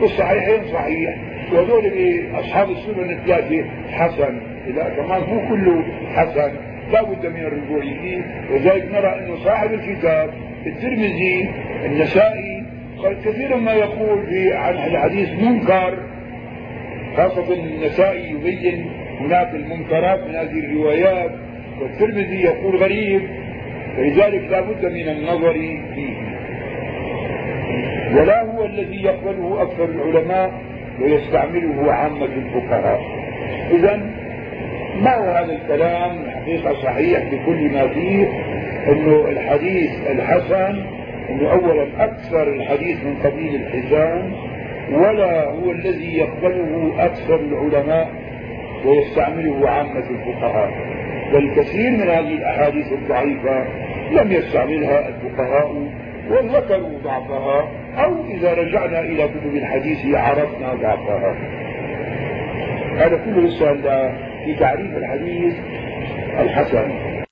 بالصحيحين صحيح. وهذول أصحاب السنن الثلاثة حسن. إذا كمان مو كله حسن. لا بد من الرجوع فيه ولذلك نرى انه صاحب الكتاب الترمذي النسائي قد كثيرا ما يقول في عن الحديث منكر. خاصة النسائي يبين هناك المنكرات من هذه الروايات. والترمذي يقول غريب فلذلك لا بد من النظر فيه. ولا هو الذي يقبله أكثر العلماء ويستعمله عامة الفقهاء. إذا ما هو هذا الكلام؟ الحقيقة صحيح بكل ما فيه إنه الحديث الحسن إنه اولا أكثر الحديث من قبيل الحسان ولا هو الذي يقبله أكثر العلماء ويستعمله عامة الفقهاء. بل كثير من هذه الأحاديث الضعيفة لم يستعملها الفقهاء وذكروا ضعفها أو إذا رجعنا إلى كتب الحديث عرفنا ضعفها. هذا كله لسه في تعريف الحديث الحسن.